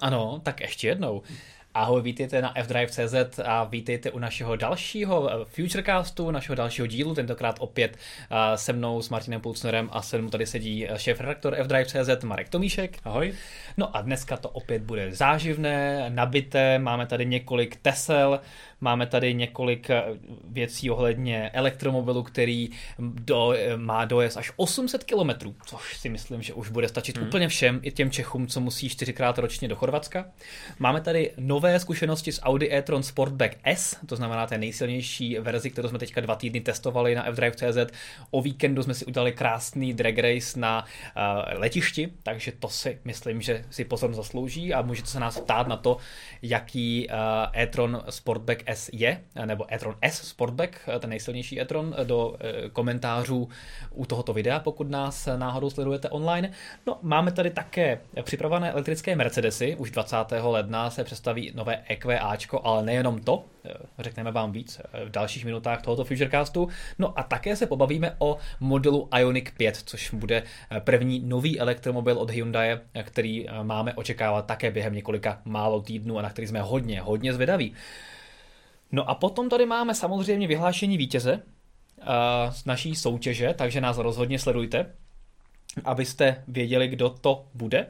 Ano, tak ještě jednou. Ahoj, vítejte na fdrive.cz a vítejte u našeho dalšího eh, Futurecastu, našeho dalšího dílu, tentokrát opět eh, se mnou, s Martinem Pulcnerem a se mnou tady sedí eh, šéf-redaktor fdrive.cz Marek Tomíšek. Ahoj. No a dneska to opět bude záživné, nabité, máme tady několik Tesel, Máme tady několik věcí ohledně elektromobilu, který do, má dojezd až 800 km, což si myslím, že už bude stačit hmm. úplně všem, i těm Čechům, co musí čtyřikrát ročně do Chorvatska. Máme tady nové zkušenosti s Audi e-tron Sportback S, to znamená té nejsilnější verzi, kterou jsme teďka dva týdny testovali na fdrive.cz. O víkendu jsme si udělali krásný drag race na uh, letišti, takže to si myslím, že si pozornost zaslouží a můžete se nás ptát na to, jaký uh, e-tron Sportback S je, nebo e-tron S Sportback, ten nejsilnější e-tron, do eh, komentářů u tohoto videa, pokud nás náhodou sledujete online. No, máme tady také připravené elektrické Mercedesy, už 20. ledna se představí nové EQAčko, ale nejenom to, eh, řekneme vám víc eh, v dalších minutách tohoto Futurecastu. No a také se pobavíme o modelu Ioniq 5, což bude první nový elektromobil od Hyundai, který máme očekávat také během několika málo týdnů a na který jsme hodně, hodně zvědaví. No a potom tady máme samozřejmě vyhlášení vítěze z naší soutěže, takže nás rozhodně sledujte, abyste věděli, kdo to bude.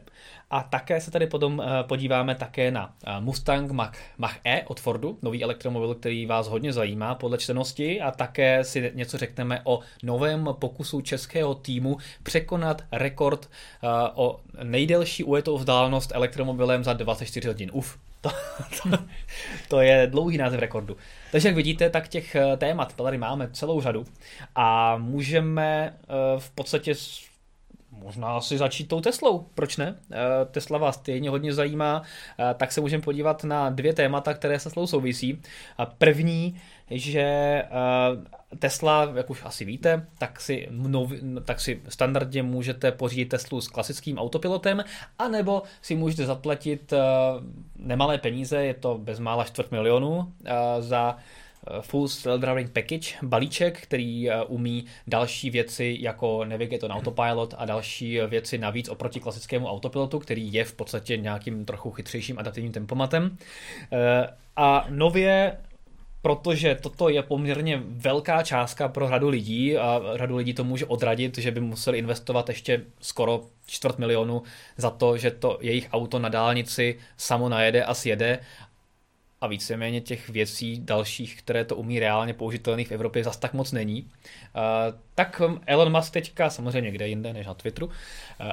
A také se tady potom uh, podíváme také na uh, Mustang Mach, Mach E od Fordu, nový elektromobil, který vás hodně zajímá podle čtenosti a také si něco řekneme o novém pokusu českého týmu překonat rekord uh, o nejdelší ujetou vzdálenost elektromobilem za 24 hodin. Uf, to, to, to je dlouhý název rekordu. Takže jak vidíte, tak těch eh, témat tady máme celou řadu a můžeme eh, v podstatě možná si začít tou Teslou, proč ne? Eh, Tesla vás stejně hodně zajímá, tak se můžeme podívat na dvě témata, které se Teslou souvisí. První, že Tesla, jak už asi víte, tak si, mnou, tak si standardně můžete pořídit Teslu s klasickým autopilotem, anebo si můžete zaplatit nemalé peníze, je to bezmála čtvrt milionu, za eh, Full Self-Driving Package, balíček, který umí další věci jako Navigate on Autopilot a další věci navíc oproti klasickému autopilotu, který je v podstatě nějakým trochu chytřejším adaptivním tempomatem. A nově protože toto je poměrně velká částka pro řadu lidí a řadu lidí to může odradit, že by museli investovat ještě skoro čtvrt milionu za to, že to jejich auto na dálnici samo najede a sjede a víceméně těch věcí dalších, které to umí reálně použitelných v Evropě, zas tak moc není. Uh, tak Elon Musk teďka, samozřejmě kde jinde než na Twitteru, uh,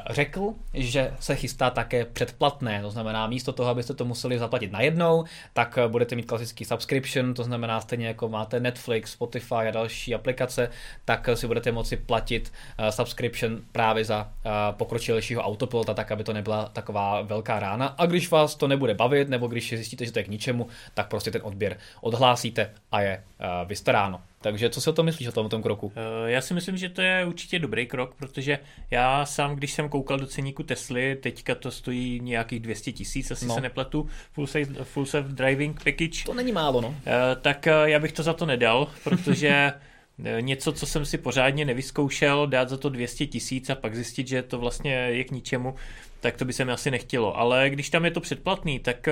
řekl, že se chystá také předplatné, to znamená místo toho, abyste to museli zaplatit najednou, tak uh, budete mít klasický subscription, to znamená stejně jako máte Netflix, Spotify a další aplikace, tak si budete moci platit subscription právě za pokročilejšího autopilota, tak aby to nebyla taková velká rána. A když vás to nebude bavit, nebo když zjistíte, že to je k ničemu, tak prostě ten odběr odhlásíte a je vystaráno. Takže co si o tom myslíš o tom, o tom kroku? Uh, já si myslím, že to je určitě dobrý krok, protože já sám, když jsem koukal do ceníku Tesly, teďka to stojí nějakých 200 tisíc, asi no. se nepletu, full safe, full safe driving package. To není málo, no. Uh, tak uh, já bych to za to nedal, protože něco, co jsem si pořádně nevyzkoušel, dát za to 200 tisíc a pak zjistit, že to vlastně je k ničemu, tak to by se mi asi nechtělo. Ale když tam je to předplatný, tak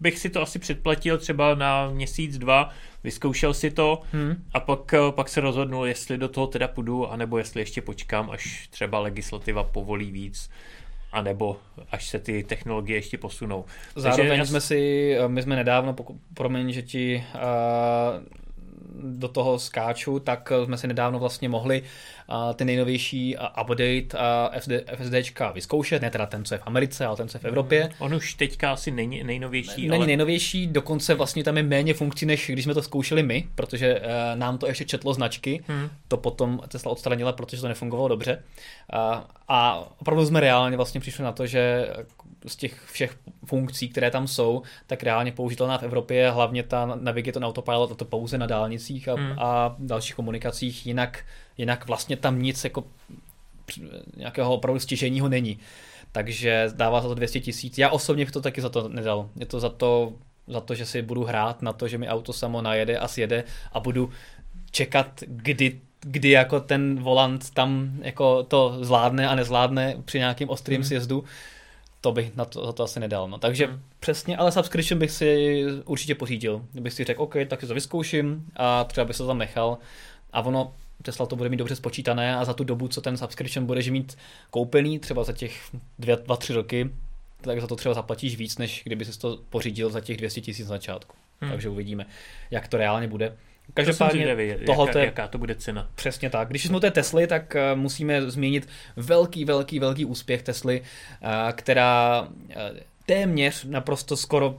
bych si to asi předplatil třeba na měsíc, dva, vyzkoušel si to hmm. a pak, pak se rozhodnul, jestli do toho teda půjdu, anebo jestli ještě počkám, až třeba legislativa povolí víc a nebo až se ty technologie ještě posunou. Zároveň Takže jsme si, my jsme nedávno, promiň, že ti uh, do toho skáču, tak jsme si nedávno vlastně mohli ty nejnovější update FSD, FSDčka vyzkoušet, ne teda ten, co je v Americe, ale ten, co je v Evropě. Mhm. On už teďka asi není nejnovější. Není ale... nejnovější, dokonce vlastně tam je méně funkcí, než když jsme to zkoušeli my, protože nám to ještě četlo značky, hmm. to potom Tesla odstranila, protože to nefungovalo dobře. A opravdu jsme reálně vlastně přišli na to, že z těch všech funkcí, které tam jsou, tak reálně použitelná v Evropě je hlavně ta Navigate on Autopilot a to pouze na dálnicích a, hmm. a dalších komunikacích, jinak, jinak vlastně tam nic jako nějakého opravdu stěženího není. Takže dává za to 200 tisíc. Já osobně bych to taky za to nedal. Je to za to, za to, že si budu hrát na to, že mi auto samo najede a sjede a budu čekat, kdy kdy jako ten volant tam jako to zvládne a nezvládne při nějakým ostrým hmm. sjezdu to bych na to, za to asi nedal. No. Takže hmm. přesně, ale subscription bych si určitě pořídil. Kdybych si řekl, OK, tak si to vyzkouším a třeba bych se to tam nechal. A ono, Tesla to bude mít dobře spočítané a za tu dobu, co ten subscription budeš mít koupený, třeba za těch dvě, dva, tři roky, tak za to třeba zaplatíš víc, než kdyby si to pořídil za těch 200 tisíc na začátku. Hmm. Takže uvidíme, jak to reálně bude. Každopádně tohle jaká, jaká to bude cena. Přesně tak. Když jsme u té Tesly, tak uh, musíme zmínit velký, velký, velký úspěch Tesly, uh, která uh, téměř naprosto skoro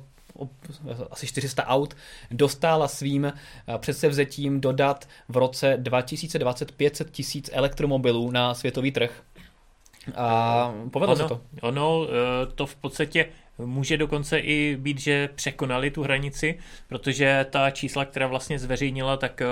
asi 400 aut, dostala svým předsevzetím dodat v roce 2020 500 tisíc elektromobilů na světový trh. A povedlo ono, se to. Ono to v podstatě Může dokonce i být, že překonali tu hranici, protože ta čísla, která vlastně zveřejnila, tak eh,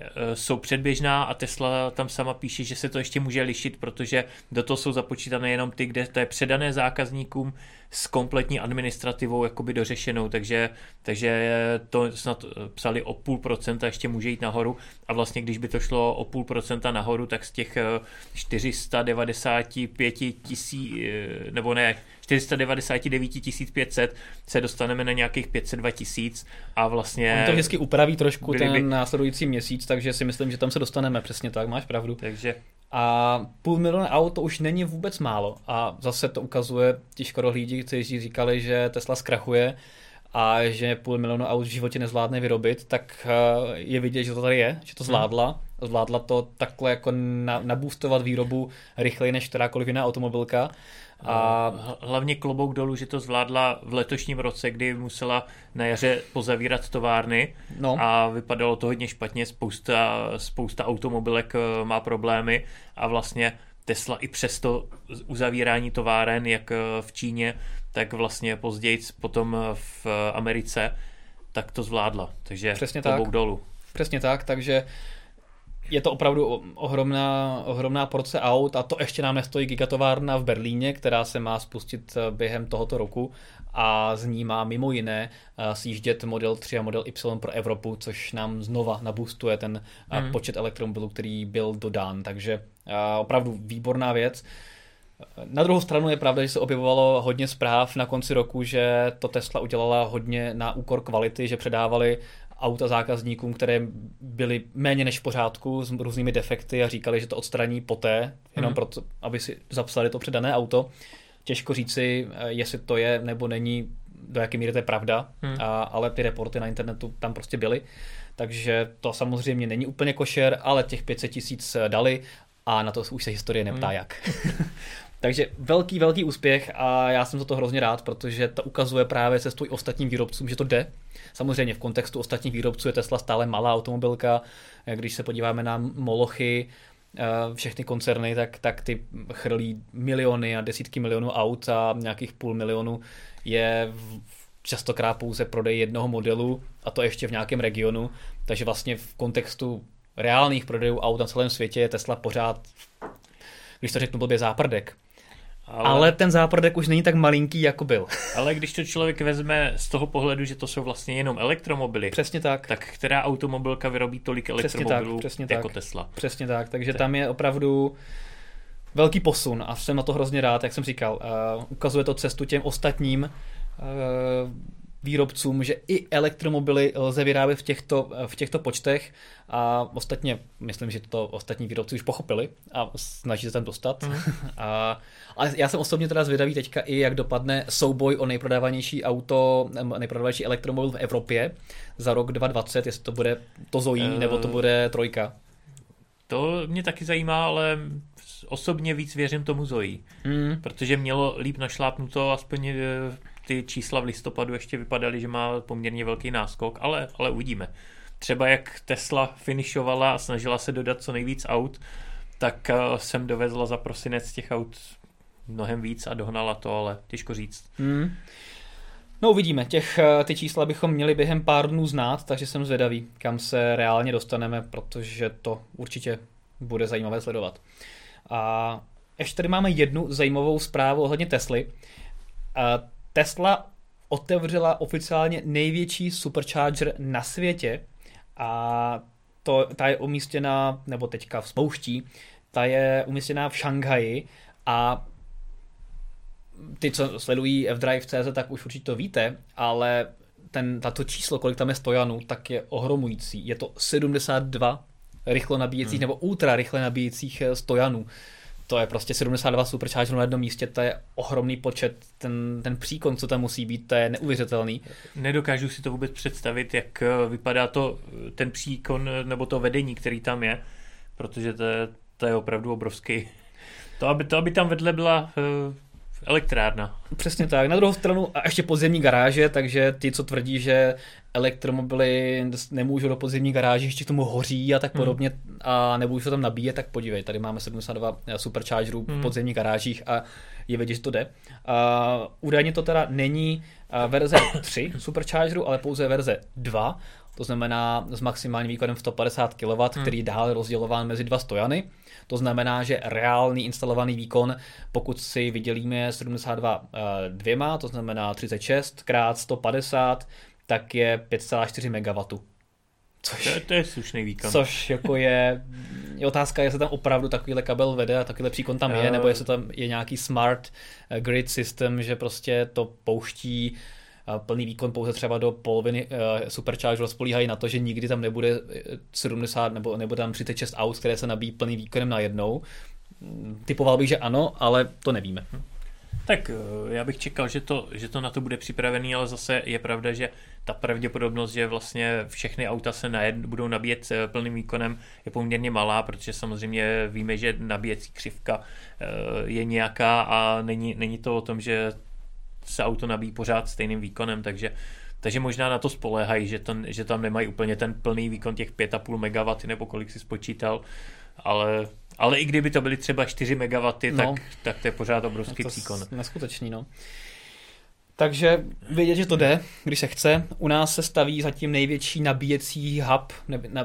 eh, jsou předběžná a Tesla tam sama píše, že se to ještě může lišit, protože do toho jsou započítané jenom ty, kde to je předané zákazníkům s kompletní administrativou jakoby dořešenou, takže, takže to snad psali o půl procenta, ještě může jít nahoru. A vlastně když by to šlo o půl procenta nahoru, tak z těch 495 eh, tisíc, nebo ne, 499 500 se dostaneme na nějakých 502 tisíc a vlastně... On to vždycky upraví trošku ten by... následující měsíc, takže si myslím, že tam se dostaneme přesně tak, máš pravdu. Takže a půl milionu aut to už není vůbec málo. A zase to ukazuje ti škodohlídi, kteří říkali, že Tesla zkrachuje a že půl milionu aut v životě nezvládne vyrobit, tak eh, je vidět, že to tady je, že to zvládla. Zvládla to takhle jako nabůstovat výrobu rychleji než kterákoliv jiná automobilka. A hlavně klobouk dolů, že to zvládla v letošním roce, kdy musela na jaře pozavírat továrny no. a vypadalo to hodně špatně, spousta, spousta automobilek eh, má problémy a vlastně Tesla i přesto uzavírání továren, jak eh, v Číně, tak vlastně později potom v Americe, tak to zvládla. Takže Přesně klobouk tak. dolů. Přesně tak, takže je to opravdu ohromná, ohromná porce aut a to ještě nám nestojí gigatovárna v Berlíně, která se má spustit eh, během tohoto roku a z ní má mimo jiné eh, sjíždět Model 3 a Model Y pro Evropu, což nám znova nabustuje ten mm. počet elektromobilů, který byl dodán, takže opravdu výborná věc. Na druhou stranu je pravda, že se objevovalo hodně zpráv na konci roku, že to Tesla udělala hodně na úkor kvality, že předávali auta zákazníkům, které byly méně než v pořádku s různými defekty a říkali, že to odstraní poté, jenom hmm. proto, aby si zapsali to předané auto. Těžko říci, eh, jestli to je nebo není, do jaké míry to je pravda, hmm. a, ale ty reporty na internetu tam prostě byly. Takže to samozřejmě není úplně košer, ale těch 500 tisíc eh, dali a na to už se historie neptá hmm. jak. Takže velký, velký úspěch a já jsem za to hrozně rád, protože to ukazuje právě cestu i ostatním výrobcům, že to jde. Samozřejmě v kontextu ostatních výrobců je Tesla stále malá automobilka. Když se podíváme na Molochy, eh, všechny koncerny, tak, tak ty chrlí miliony a desítky milionů aut a nějakých půl milionu je častokrát pouze prodej jednoho modelu a to ještě v nějakém regionu. Takže vlastně v kontextu reálných prodejů aut na celém světě je Tesla pořád, když to řeknu blbě, záprdek. Ale... ale ten záprodek už není tak malinký, jako byl. Ale když to člověk vezme z toho pohledu, že to jsou vlastně jenom elektromobily, přesně tak. tak která automobilka vyrobí tolik elektromobilů přesně tak, přesně jako tak. Tesla? Přesně tak, takže tam je opravdu velký posun a jsem na to hrozně rád, jak jsem říkal. Uh, ukazuje to cestu těm ostatním uh, výrobcům, že i elektromobily lze vyrábět v těchto, v těchto počtech a ostatně, myslím, že to ostatní výrobci už pochopili a snaží se tam dostat. Mm. A, ale já jsem osobně teda zvědavý teďka i, jak dopadne souboj o nejprodávanější auto, nejprodávanější elektromobil v Evropě za rok 2020, jestli to bude to Zoe, uh, nebo to bude trojka. To mě taky zajímá, ale osobně víc věřím tomu Zoe, mm. protože mělo líp našlápnuto aspoň eh, ty čísla v listopadu ještě vypadaly, že má poměrně velký náskok, ale, ale uvidíme. Třeba jak Tesla finišovala a snažila se dodat co nejvíc aut, tak eh, jsem dovezla za prosinec těch aut mnohem víc a dohnala to, ale těžko říct. Hmm. No uvidíme, těch, eh, ty čísla bychom měli během pár dnů znát, takže jsem zvědavý, kam se reálně dostaneme, protože to určitě bude zajímavé sledovat. A ještě tady máme jednu zajímavou zprávu ohledně Tesly. Tesla otevřela oficiálně největší supercharger na světě a to, ta je umístěna, nebo teďka v spouští, ta je umístěná v Šanghaji a ty, co sledují F-Drive.cz, tak už určitě to víte, ale ten, tato číslo, kolik tam je stojanů, tak je ohromující. Je to 72 rychlo nabíjecích hmm. nebo ultra rychle nabíjecích eh, stojanů. To je prostě 72 superchargerů na jednom místě, to je ohromný počet, ten, ten příkon, co tam musí být, to je neuvěřitelný. Nedokážu si to vůbec představit, jak eh, vypadá to, eh, ten příkon nebo to vedení, který tam je, protože to je, to je opravdu obrovský. To aby, to, aby tam vedle byla Elektrárna. Přesně tak. Na druhou stranu a ještě podzemní garáže, takže ty, co tvrdí, že elektromobily nemůžou do podzemní garáže, ještě k tomu hoří a tak hmm. podobně hmm. a nebudou se tam nabíjet, tak podívej, tady máme 72 superchargerů hmm. v podzemních garážích a je vidět, že to jde. A, údajně to teda není verze 3 superchargerů, ale pouze verze 2, to znamená s maximálním výkonem 150 kW, hmm. který je dále rozdělován mezi dva stojany. To znamená, že reálný instalovaný výkon, pokud si vydělíme 72 eh, dvěma, to znamená 36 krát 150, tak je 5,4 MW. Což, to, to je slušný výkon. Což jako je, je otázka, jestli tam opravdu takovýhle kabel vede a takovýhle příkon tam je, nebo jestli tam je nějaký smart eh, grid system, že prostě to pouští plný výkon pouze třeba do poloviny uh, superchargeru spolíhají na to, že nikdy tam nebude 70 eh, nebo, nebo tam 36 aut, které se nabíjí plný výkonem najednou. Typoval bych, že ano, ale to nevíme. Tak eh, já bych čekal, že to, že to na to bude připravený, ale zase je pravda, že ta pravděpodobnost, že vlastně všechny auta se najed, budou nabíjet plným výkonem, je poměrně malá, protože samozřejmě víme, že nabíjecí křivka je nějaká a není, není to o tom, že se auto nabíjí pořád stejným výkonem, takže takže možná na to spoléhají, že, to, že tam nemají úplně ten plný výkon těch 5,5 MW nebo kolik si spočítal, ale, ale i kdyby to byly třeba 4 MW, no. tak, tak to je pořád obrovský příkon. Neskutečný, no. Takže vědět, že to jde, když se chce. U nás se staví zatím největší nabíjecí hub,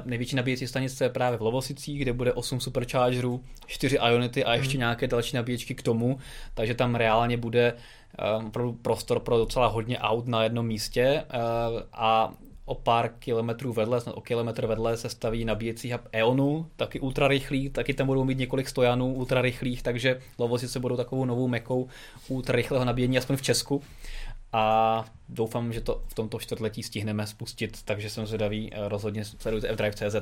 největší nabíjecí stanice je právě v Lovosicích, kde bude 8 superchargerů, 4 Ionity a ještě hmm. nějaké další nabíječky k tomu, takže tam reálně bude opravdu prostor pro docela hodně aut na jednom místě uh, a o pár kilometrů vedle, snad o kilometr vedle se staví nabíjecí hub Eonu, taky ultra rychlý, taky tam budou mít několik stojanů ultra rychlých, takže Lovosice budou takovou novou mekou ultra rychlého nabíjení, aspoň v Česku. A doufám, že to v tomto čtvrtletí stihneme spustit, takže jsem zvědavý, eh, rozhodně sledujte fdrive.cz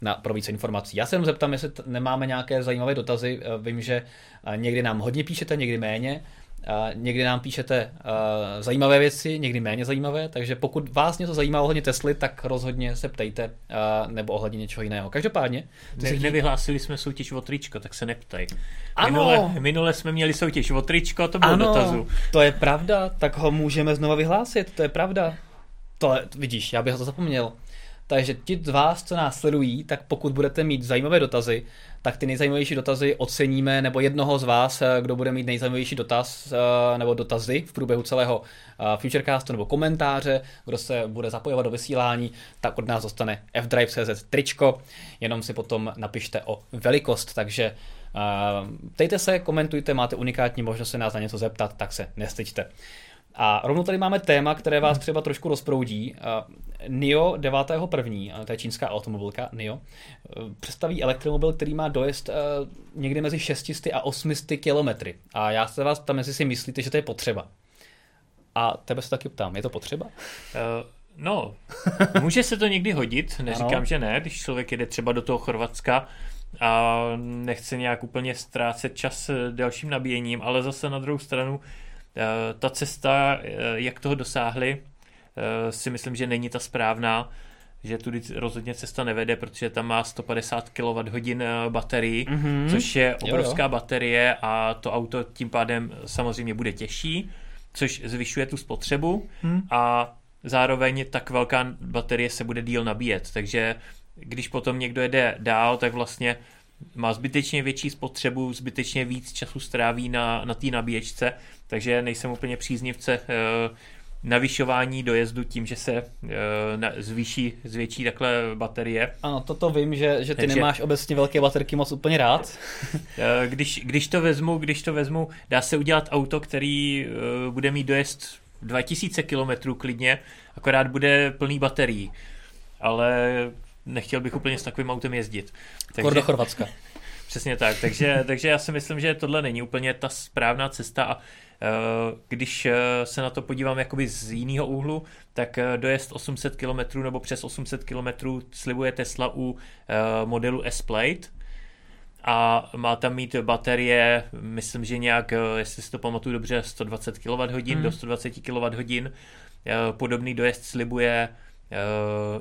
na pro více informací. Já se jenom zeptám, jestli nemáme nějaké zajímavé dotazy, eh, vím, že eh, někdy nám hodně píšete, někdy méně, Někdy nám píšete uh, zajímavé věci, někdy méně zajímavé, takže pokud vás něco zajímá ohledně Tesly, tak rozhodně se ptejte uh, nebo ohledně něčeho jiného. Každopádně. Ne, si... Nevyhlásili jsme soutěž o tričko, tak se neptej. Ano. Minule, minule jsme měli soutěž o tričko, to bylo ano, dotazu. to je pravda, tak ho můžeme znova vyhlásit, to je pravda. To je, vidíš, já bych to zapomněl. Takže ti z vás, co nás sledují, tak pokud budete mít zajímavé dotazy, tak ty nejzajímavější dotazy oceníme, nebo jednoho z vás, eh, kdo bude mít nejzajímavější dotaz eh, nebo dotazy v průběhu celého eh, Futurecastu nebo komentáře, kdo se bude zapojovat do vysílání, tak od nás dostane fdrive.cz tričko, jenom si potom napište o velikost, takže ptejte se, komentujte, máte unikátní možnost se nás na něco zeptat, tak se nestyďte. A rovnou tady máme téma, které vás třeba trošku rozproudí. NIO 9.1., to je čínská automobilka NIO, představí elektromobil, který má dojezd někdy mezi 600 a 800 kilometry. A já se vás tam, jestli si myslíte, že to je potřeba. A tebe se taky ptám, je to potřeba? Uh... No, může se to někdy hodit, neříkám, ano. že ne, když člověk jede třeba do toho Chorvatska a nechce nějak úplně ztrácet čas dalším nabíjením, ale zase na druhou stranu Eh, ta cesta, eh, jak toho dosáhli, eh, si myslím, že není ta správná, že tudy rozhodně cesta nevede, protože tam má 150 kWh baterii, mm-hmm. což je obrovská jo, jo. baterie a to auto tím pádem samozřejmě bude těžší, což zvyšuje tu spotřebu mm. a zároveň tak velká baterie se bude díl nabíjet, takže když potom někdo jede dál, tak vlastně má zbytečně větší spotřebu, zbytečně víc času stráví na, na té nabíječce, takže nejsem úplně příznivce uh, navyšování dojezdu tím, že se uh, na, zvýší, zvětší takhle baterie. Ano, toto vím, že, že ty Takže, nemáš obecně velké baterky moc úplně rád. Eh, když, když, to vezmu, když to vezmu, dá se udělat auto, který uh, bude mít dojezd 2000 km klidně, akorát bude plný baterií. Ale nechtěl bych úplně s takovým autem jezdit. Takže, do Chorvatska. Přesně tak, takže, takže já si myslím, že tohle není úplně ta správná cesta a když se na to podívám jakoby z jiného úhlu, tak dojezd 800 km nebo přes 800 km slibuje Tesla u modelu S-Plate, a má tam mít baterie, myslím, že nějak, jestli si to pamatuju dobře, 120 kWh hmm. do 120 kWh. Podobný dojezd slibuje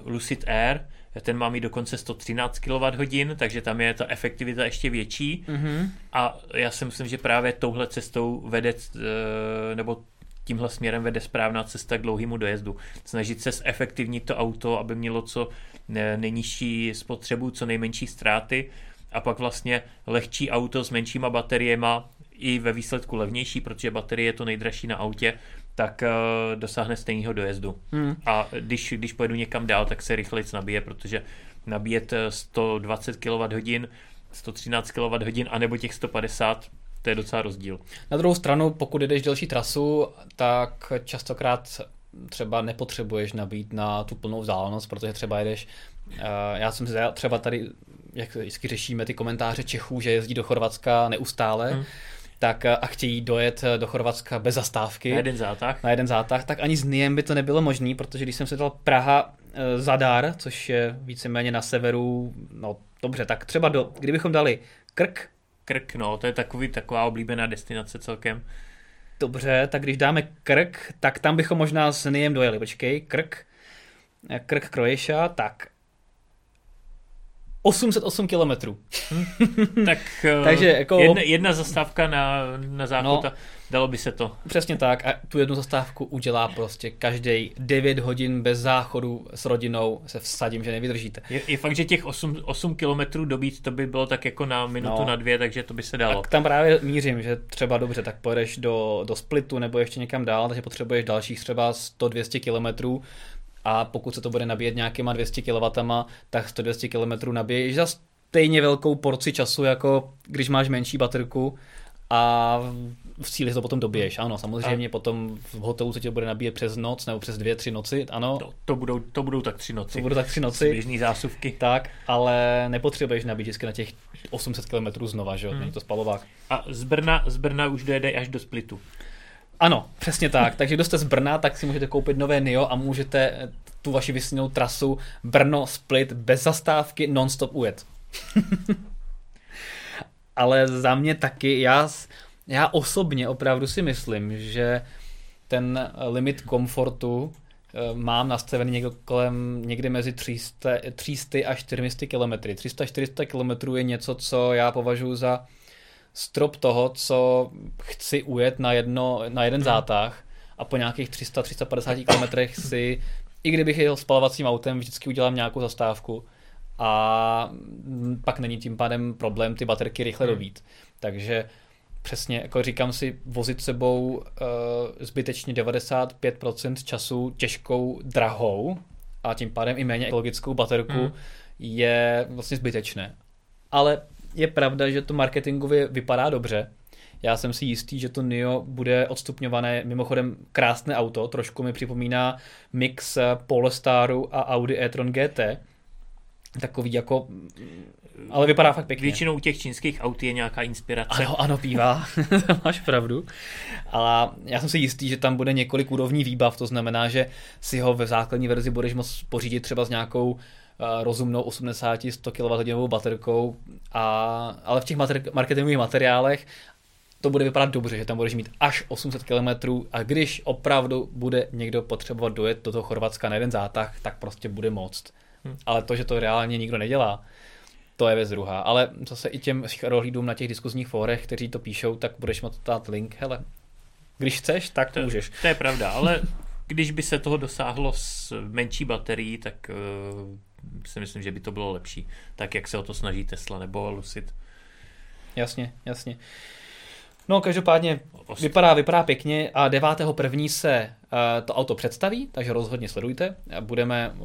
Lucid Air, ten má mít dokonce 113 kWh, takže tam je ta efektivita ještě větší. Mm-hmm. A já si myslím, že právě touhle cestou vede, eh, nebo tímhle směrem vede správná cesta k dlouhému dojezdu. Snažit se zefektivnit to auto, aby mělo co nejnižší spotřebu, co nejmenší ztráty a pak vlastně lehčí auto s menšíma bateriema i ve výsledku levnější, protože baterie je to nejdražší na autě, tak uh, dosáhne stejného dojezdu. Hmm. A když, když pojedu někam dál, tak se rychleji nabije, protože nabíjet 120 kWh, 113 kWh, anebo těch 150, to je docela rozdíl. Na druhou stranu, pokud jdeš delší trasu, tak častokrát třeba nepotřebuješ nabít na tu plnou vzdálenost, protože třeba jedeš, uh, já jsem si třeba tady, jak vždycky řešíme ty komentáře Čechů, že jezdí do Chorvatska neustále, hmm tak eh, a chtějí dojet eh, do Chorvatska bez zastávky. Na jeden zátah. Na jeden zátah, tak ani s NIEM by to nebylo možné, protože když jsem se dal Praha e, Zadar, což je víceméně na severu, no dobře, tak třeba do, kdybychom dali Krk. Krk, no, to je takový, taková oblíbená destinace celkem. Dobře, tak když dáme Krk, tak tam bychom možná s NIEM dojeli. Počkej, Krk, Krk Croatia, tak 808 kilometrů. tak Takže jako... jedna, jedna zastávka na, na záchod no, dalo by se to. Přesně tak a tu jednu zastávku udělá prostě každý 9 hodin bez záchodu s rodinou se vsadím, že nevydržíte. Je, je fakt, že těch 8, 8 kilometrů dobít to by bylo tak jako na minutu, no, na dvě, takže to by se dalo. Tak tam právě mířím, že třeba dobře, tak pojedeš do, do Splitu nebo ještě někam dál, takže potřebuješ dalších třeba 100-200 kilometrů, a pokud se to bude nabíjet nějakýma 200 kW, tak 100-200 km nabiješ za stejně velkou porci času, jako když máš menší baterku a v cíli to potom dobiješ. Ano, samozřejmě a... potom v hotelu se tě bude nabíjet přes noc nebo přes dvě, tři noci, ano. To, to, budou, to budou tak tři noci. To budou tak tři noci. Běžný zásuvky. Tak, ale nepotřebuješ nabít vždycky na těch 800 km znova, že jo, hmm. není to spalovák. A z Brna, z Brna už dojede až do Splitu. Ano, přesně tak. Takže kdo jste z Brna, tak si můžete koupit nové NIO a můžete tu vaši vysněnou trasu Brno Split bez zastávky non-stop ujet. Ale za mě taky, já, já osobně opravdu si myslím, že ten limit komfortu eh, mám nastavený někde kolem někdy mezi 300, 300 a 400 km. 300-400 km je něco, co já považuji za strop toho, co chci ujet na, jedno, na jeden zátah a po nějakých 300-350 km si, i kdybych jel spalovacím autem, vždycky udělám nějakou zastávku a pak není tím pádem problém ty baterky rychle hmm. dobít. Takže přesně, jako říkám si, vozit sebou uh, zbytečně 95% času těžkou, drahou a tím pádem i méně ekologickou baterku hmm. je vlastně zbytečné. Ale je pravda, že to marketingově vypadá dobře. Já jsem si jistý, že to NIO bude odstupňované. Mimochodem krásné auto, trošku mi připomíná mix Polestaru a Audi e-tron GT. Takový jako ale vypadá fakt pěkně. Většinou u těch čínských aut je nějaká inspirace. Ano, ano, bývá. Máš pravdu. Ale já jsem si jistý, že tam bude několik úrovní výbav, to znamená, že si ho ve základní verzi budeš moct pořídit třeba s nějakou rozumnou 80-100 kWh baterkou, a, ale v těch mater- marketingových materiálech to bude vypadat dobře, že tam budeš mít až 800 km a když opravdu bude někdo potřebovat dojet do toho Chorvatska na jeden zátah, tak prostě bude moct. Hmm. Ale to, že to reálně nikdo nedělá, to je věc druhá. Ale zase i těm rohlídům na těch diskuzních fórech, kteří to píšou, tak budeš moct dát link, hele, když chceš, tak to, můžeš. To je pravda, ale když by se toho dosáhlo s menší baterií, tak uh, si myslím, že by to bylo lepší. Tak, jak se o to snaží Tesla nebo Lucid. Jasně, jasně. No, každopádně vypadá, vypadá pěkně a 9.1. se uh, to auto představí, takže rozhodně sledujte. Budeme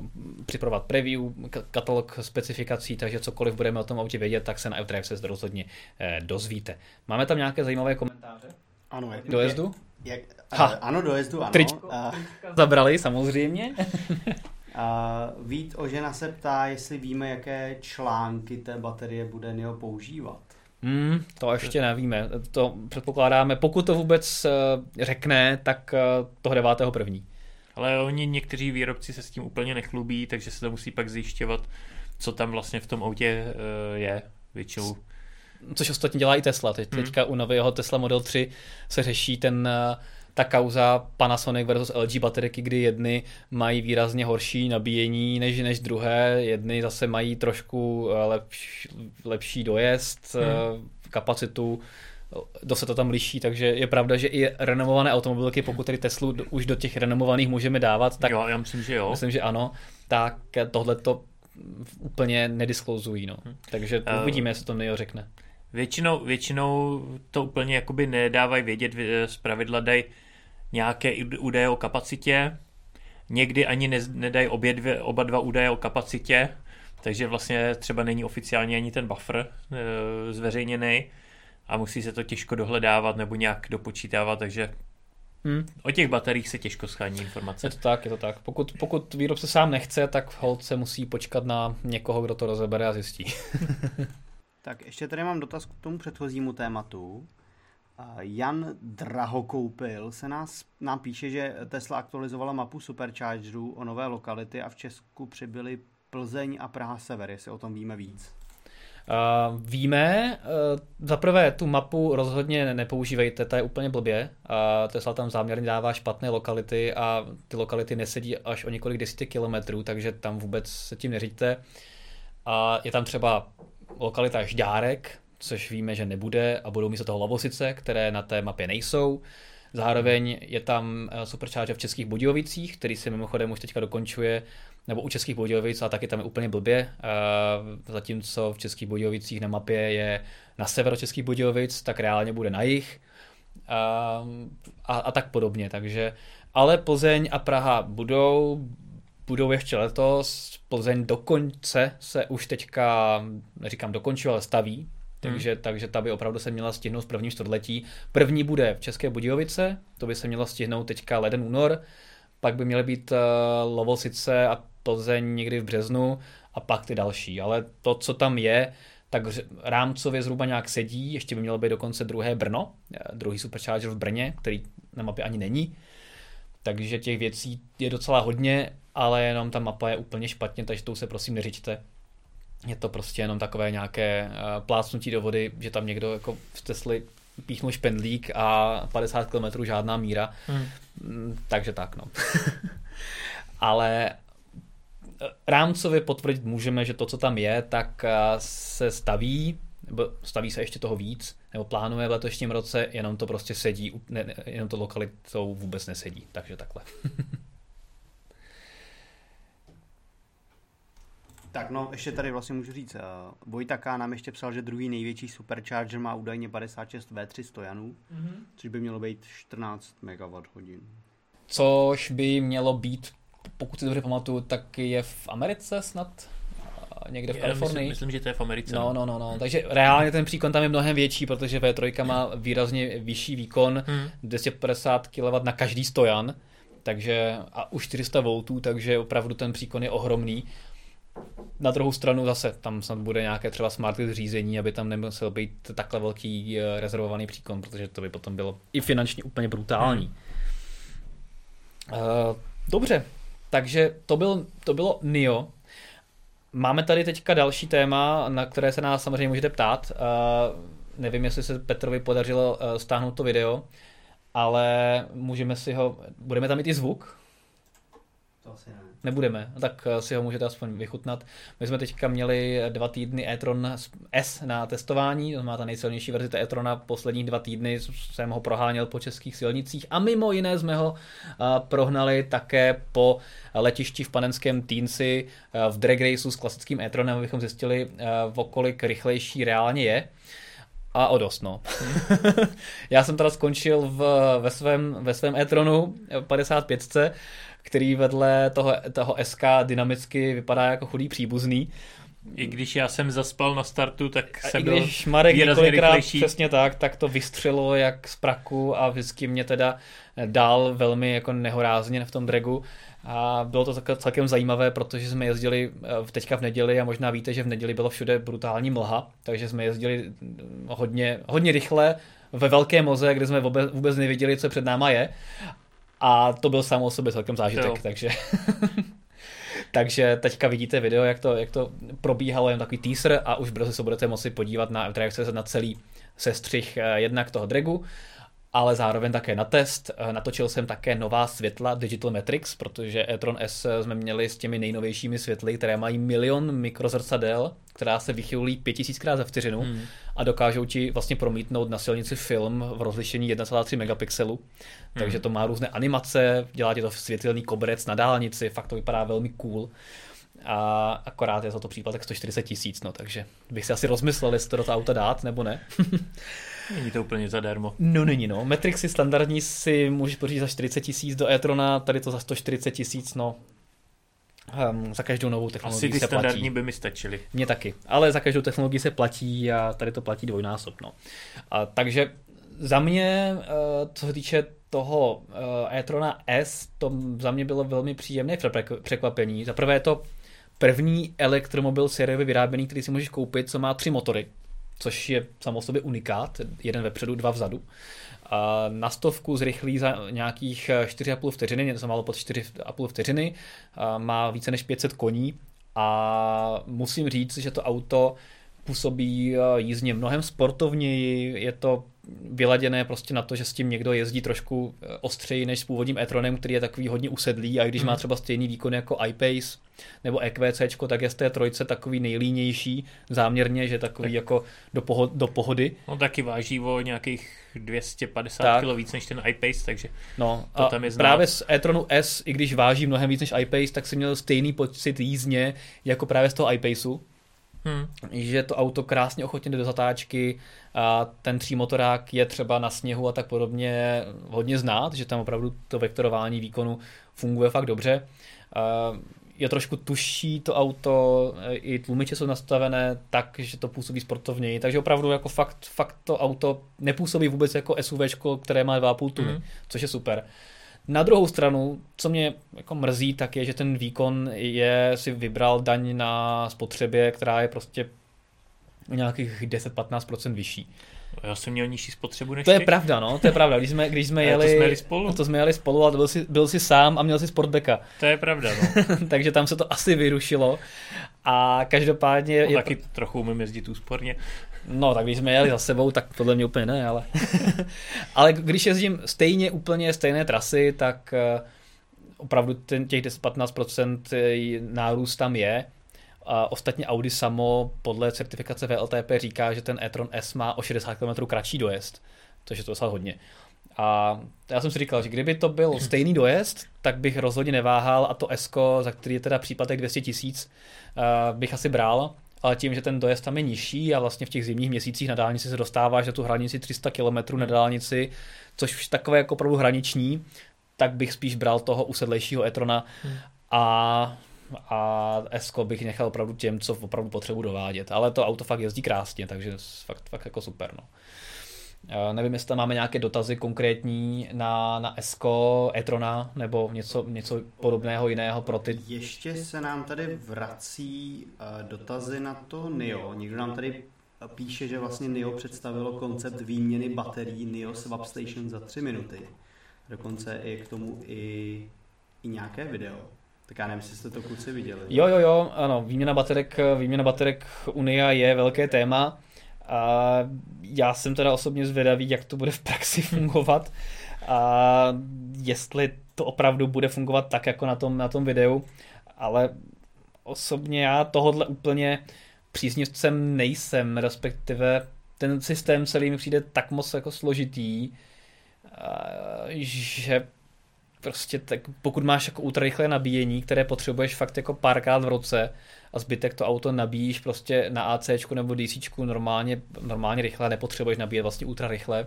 připravovat preview, katalog specifikací, takže cokoliv budeme o tom autě vědět, tak se na f se rozhodně uh, dozvíte. Máme tam nějaké zajímavé komentáře? Ano, jak dojezdu? Jak, ha. Ano, dojezdu, ano. Tričko uh, zabrali, samozřejmě. Uh, Vít Ožena se ptá, jestli víme, jaké články té baterie bude NIO používat. Hmm, to ještě nevíme. To předpokládáme, pokud to vůbec uh, řekne, tak uh, toho 9. první. Ale oni, někteří výrobci se s tím úplně nechlubí, takže se to musí pak zjišťovat, co tam vlastně v tom autě uh, je většinou. Což ostatně dělá i Tesla. Teď, hmm. Teďka u nového Tesla Model 3 se řeší ten uh, ta kauza Panasonic versus LG bateriky, kdy jedny mají výrazně horší nabíjení než, než druhé, jedny zase mají trošku lepší, lepší dojezd, hmm. kapacitu, dost se to tam liší, takže je pravda, že i renomované automobilky, pokud tedy Teslu už do těch renomovaných můžeme dávat, tak jo, já myslím, že jo. Myslím, že ano, tak tohle to úplně nedisklouzují, no. Hmm. Takže uh, uvidíme, jestli to Neo řekne. Většinou, většinou to úplně jakoby nedávají vědět, z pravidla dají nějaké údaje o kapacitě, někdy ani ne, nedají obě dvě, oba dva údaje o kapacitě, takže vlastně třeba není oficiálně ani ten buffer e, zveřejněný a musí se to těžko dohledávat nebo nějak dopočítávat, takže Hmm. O těch bateriích se těžko schání informace. Je to tak, je to tak. Pokud, pokud výrobce sám nechce, tak hold se musí počkat na někoho, kdo to rozebere a zjistí. tak ještě tady mám dotaz k tomu předchozímu tématu. Jan Drahokoupil se nás, nám píše, že Tesla aktualizovala mapu superchargerů o nové lokality a v Česku přibyly Plzeň a Praha Sever, jestli o tom víme víc. Uh, víme, uh, zaprvé tu mapu rozhodně nepoužívejte, ta je úplně blbě. Uh, Tesla tam záměrně dává špatné lokality a ty lokality nesedí až o několik desítek kilometrů, takže tam vůbec se tím neříďte. A je tam třeba lokalita Žďárek, což víme, že nebude a budou místo toho Lovosice, které na té mapě nejsou. Zároveň je tam eh, Supercharger v Českých Budějovicích, který se mimochodem už teďka dokončuje, nebo u Českých Budějovic, a taky tam je úplně blbě, eh, zatímco v Českých Budějovicích na mapě je na severo Českých Budějovic, tak reálně bude na jich a, a, a tak podobně, takže ale Plzeň a Praha budou, budou ještě letos, Plzeň dokonce se už teďka, neříkám dokončil, ale staví, takže, hmm. takže ta by opravdu se měla stihnout v prvním čtvrtletí. První bude v České Budějovice, to by se mělo stihnout teďka leden, únor, pak by měly být uh, Lovosice a Plzeň někdy v březnu a pak ty další. Ale to, co tam je, tak rámcově zhruba nějak sedí, ještě by mělo být dokonce druhé Brno, eh, druhý supercharger v Brně, který na mapě ani není. Takže těch věcí je docela hodně, ale jenom ta mapa je úplně špatně, takže tou se prosím neřiďte je to prostě jenom takové nějaké uh, plácnutí do vody, že tam někdo jako v Tesli píchnul špendlík a 50 km žádná míra. Hmm. Mm, takže tak, no. Ale eh, rámcově potvrdit můžeme, že to, co tam je, tak eh, se staví, nebo staví se ještě toho víc, nebo plánuje v letošním roce, jenom to prostě sedí, ne, jenom to lokalitou vůbec nesedí, takže takhle. Tak no, ještě tady vlastně můžu říct, uh, Vojtaká nám ještě psal, že druhý největší supercharger má údajně 56 V3 stojanů, mm-hmm. což by mělo být 14 MWh. Což by mělo být, pokud si dobře pamatuju, tak je v Americe snad? někde v Já Kalifornii. Myslím, myslím, že to je v Americe. No, no, no, no. Takže reálně ten příkon tam je mnohem větší, protože V3 má výrazně vyšší výkon, hmm. 250 kW na každý stojan, takže a už 400 V, takže opravdu ten příkon je ohromný. Na druhou stranu zase tam snad bude nějaké třeba smart řízení, aby tam nemusel být takhle velký eh, rezervovaný příkon, protože to by potom bylo i finančně úplně brutální. Hmm. Uh, dobře, takže to, byl, to bylo NIO. Máme tady teďka další téma, na které se nás samozřejmě můžete ptát. Uh, nevím, jestli se Petrovi podařilo uh, stáhnout to video, ale můžeme si ho, budeme tam mít i zvuk? To asi ne nebudeme, tak eh, si ho můžete aspoň vychutnat. My jsme teďka měli dva týdny e-tron S na testování, to má ta nejsilnější verze e-trona, poslední dva týdny jsem ho proháněl po českých silnicích a mimo jiné jsme ho eh, prohnali také po letišti v panenském Týnci eh, v drag raceu s klasickým e-tronem, abychom zjistili, o kolik rychlejší reálně je. A o dost, no. Já jsem teda skončil v, ve svém, ve svém e-tronu 55 který vedle toho, toho SK dynamicky vypadá jako chudý příbuzný. I když já jsem zaspal na startu, tak jsem I když Marek několikrát rychlejší. přesně tak, tak to vystřelo jak z praku a vždycky mě teda dál velmi jako nehorázně v tom dragu. A bylo to celkem zajímavé, protože jsme jezdili eh, teďka v neděli a možná víte, že v neděli bylo všude brutální mlha, takže jsme jezdili mm, hodně, hodně rychle ve velké moze, kde jsme vůbec, vůbec nevěděli, co před náma je. A to byl sám o sobě celkem Jo. zážitek, takže... takže teďka vidíte video, jak to, jak to probíhalo, jen takový teaser a už brzy se budete moci podívat na na celý sestřih eh, jednak toho dragu, ale zároveň také na test. Eh, Natočil jsem také nová světla Digital Matrix, protože e-tron S jsme měli s těmi nejnovějšími světly, které mají milion mikrozrcadel, která se vychylují 5000 krát za vteřinu Hmm. a dokážou ti vlastně promítnout na silnici film v rozlišení 1,3 megapixelu. Takže to má různé animace, dělá ti to světelný koberec na dálnici, fakt to vypadá velmi cool. A akorát je za to příplatek 140 tisíc, no takže bych si asi rozmyslel, jestli to do toho auta dát, nebo ne. Není to úplně zadarmo. No není no, Matrixy standardní si můžeš pořídit za 40 tisíc do e-trona, tady to za 140 tisíc, no. Um, za každou novou Asi technologii ty se standardní platí. by mi stačily. Mně taky, ale za každou technologii se platí a tady to platí dvojnásob. No. A, takže za mě, eh, co se týče toho eh, e-trona S, to za mě bylo velmi příjemné překvapení. Za prvé je to první elektromobil sériově vyráběný, který si můžeš koupit, co má tři motory, což je samo sobě unikát, jeden vepředu, dva vzadu. A na stovku zrychlí za nějakých eh, 4,5 vteřiny, něco málo pod 4,5 vteřiny, a má více než 500 koní a musím říct, že to auto působí eh, jízdně mnohem sportovněji, je to vyladěné prostě na to, že s tím někdo jezdí trošku eh, ostřeji než s původním e-tronem, který je takový hodně usedlý a i když má třeba stejný výkon jako iPace nebo EQC, tak je z té trojce takový nejlínější záměrně, že takový jako do, poho- do pohody. On taky váží o nějakých 250 Tak. kg víc než ten iPace, takže No, To a tam je znát. právě z e-tronu S, i když váží mnohem víc než iPace, tak si měl stejný pocit jízdně jako právě z toho iPaceu. Hm, že to auto krásně ochotně jde do zatáčky a ten třímotorák je třeba na sněhu a tak podobně hodně znát, že tam opravdu to vektorování výkonu funguje fakt dobře. Je trošku tuší to auto, i tlumiče jsou nastavené tak, že to působí sportovněji, takže opravdu jako fakt, fakt to auto nepůsobí vůbec jako SUV, které má 2,5 tuny, Mhm. což je super. Na druhou stranu, co mě jako mrzí, tak je, že ten výkon je, si vybral daň na spotřebě, která je prostě o nějakých 10-15% vyšší. já jsem měl nižší spotřebu než To je ty. pravda, no, to je pravda. Když jsme, když jsme A to jeli, jsme jeli spolu. To jsme jeli spolu, ale byl jsi, byl jsi sám a měl si sportbeka. To je pravda, no. Takže tam se to asi vyrušilo. A každopádně... Je Je taky trochu umím jezdit úsporně. No, tak když jsme jeli za sebou, tak podle mě úplně ne, ale... ale když jezdím stejně úplně stejné trasy, tak eh, opravdu ten, těch 10-15% nárůst tam je. A ostatně Audi samo podle certifikace VLTP říká, že ten e-tron S má o 60 km kratší dojezd, což je to docela hodně. A já jsem si říkal, že kdyby to byl stejný dojezd, tak bych rozhodně neváhal a to S, za který je teda příplatek 200 tisíc, eh, bych asi bral, ale tím, že ten dojezd tam je nižší a vlastně v těch zimních měsících na dálnici se dostáváš na tu hranici 300 km na dálnici, což už takové jako opravdu hraniční, tak bych spíš bral toho usedlejšího e-trona a a S bych nechal opravdu těm, co opravdu potřebuji dovádět. Ale to auto fakt jezdí krásně, takže fakt, fakt jako super. No. Uh, nevím, jestli tam máme nějaké dotazy konkrétní na, na Esko, Etrona nebo něco, něco podobného jiného pro ty. Ještě se nám tady vrací uh, dotazy na to NIO. Někdo nám tady píše, že vlastně NIO představilo koncept výměny baterií NIO Swap Station za 3 minuty. Dokonce je k tomu i, i nějaké video. Tak já nevím, jestli jste to kluci viděli. Jo, jo, jo, ano, výměna baterek, výměna baterek Unia je velké téma. A já jsem teda osobně zvědavý, jak to bude v praxi fungovat a jestli to opravdu bude fungovat tak, jako na tom, na tom videu, ale osobně já tohodle úplně příznivcem nejsem, respektive ten systém celý mi přijde tak moc jako složitý, že prostě tak, pokud máš jako ultrarychlé nabíjení, které potřebuješ fakt jako párkrát v roce a zbytek to auto nabíjíš prostě na AC nebo DC normálně, normálně rychle, nepotřebuješ nabíjet vlastně ultra rychle,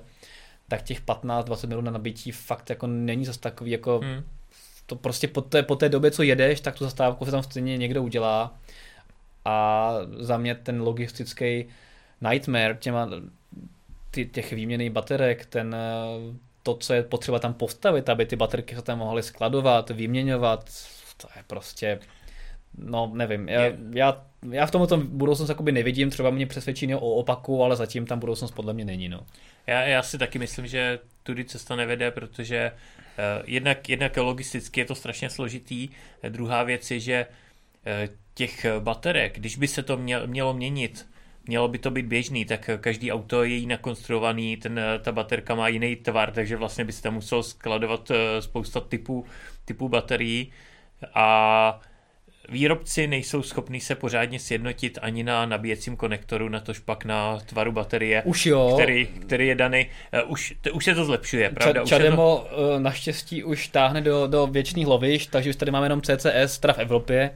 tak těch 15-20 minut na nabití fakt jako není zase takový jako hmm. to prostě po té, po té době, co jedeš, tak tu zastávku se tam stejně někdo udělá a za mě ten logistický nightmare těma, ty, těch výměných baterek, ten, to, co je potřeba tam postavit, aby ty baterky se tam mohly skladovat, vyměňovat, to je prostě, no nevím, já, já, já v tomto budoucnost jakoby nevidím, třeba mě přesvědčí o opaku, ale zatím tam budoucnost podle mě není, no. Já, já si taky myslím, že tudy cesta nevede, protože uh, jednak, jednak logisticky je to strašně složitý, druhá věc je, že uh, těch baterek, když by se to mělo, měnit, mělo by to být běžný, tak každý auto je jinak konstruovaný, ten, ta baterka má jiný tvar, takže vlastně by se tam musel skladovat eh, spousta typů, typů baterií. A výrobci nejsou schopní se pořádně sjednotit ani na nabíjecím konektoru, na tož pak na tvaru baterie, už jo. Který, který je daný. Uh, už, to, už se to zlepšuje, pravda? Ča, Čademo to... naštěstí už táhne do, do věčných lovišť, takže už tady máme jenom CCS, teda v Evropě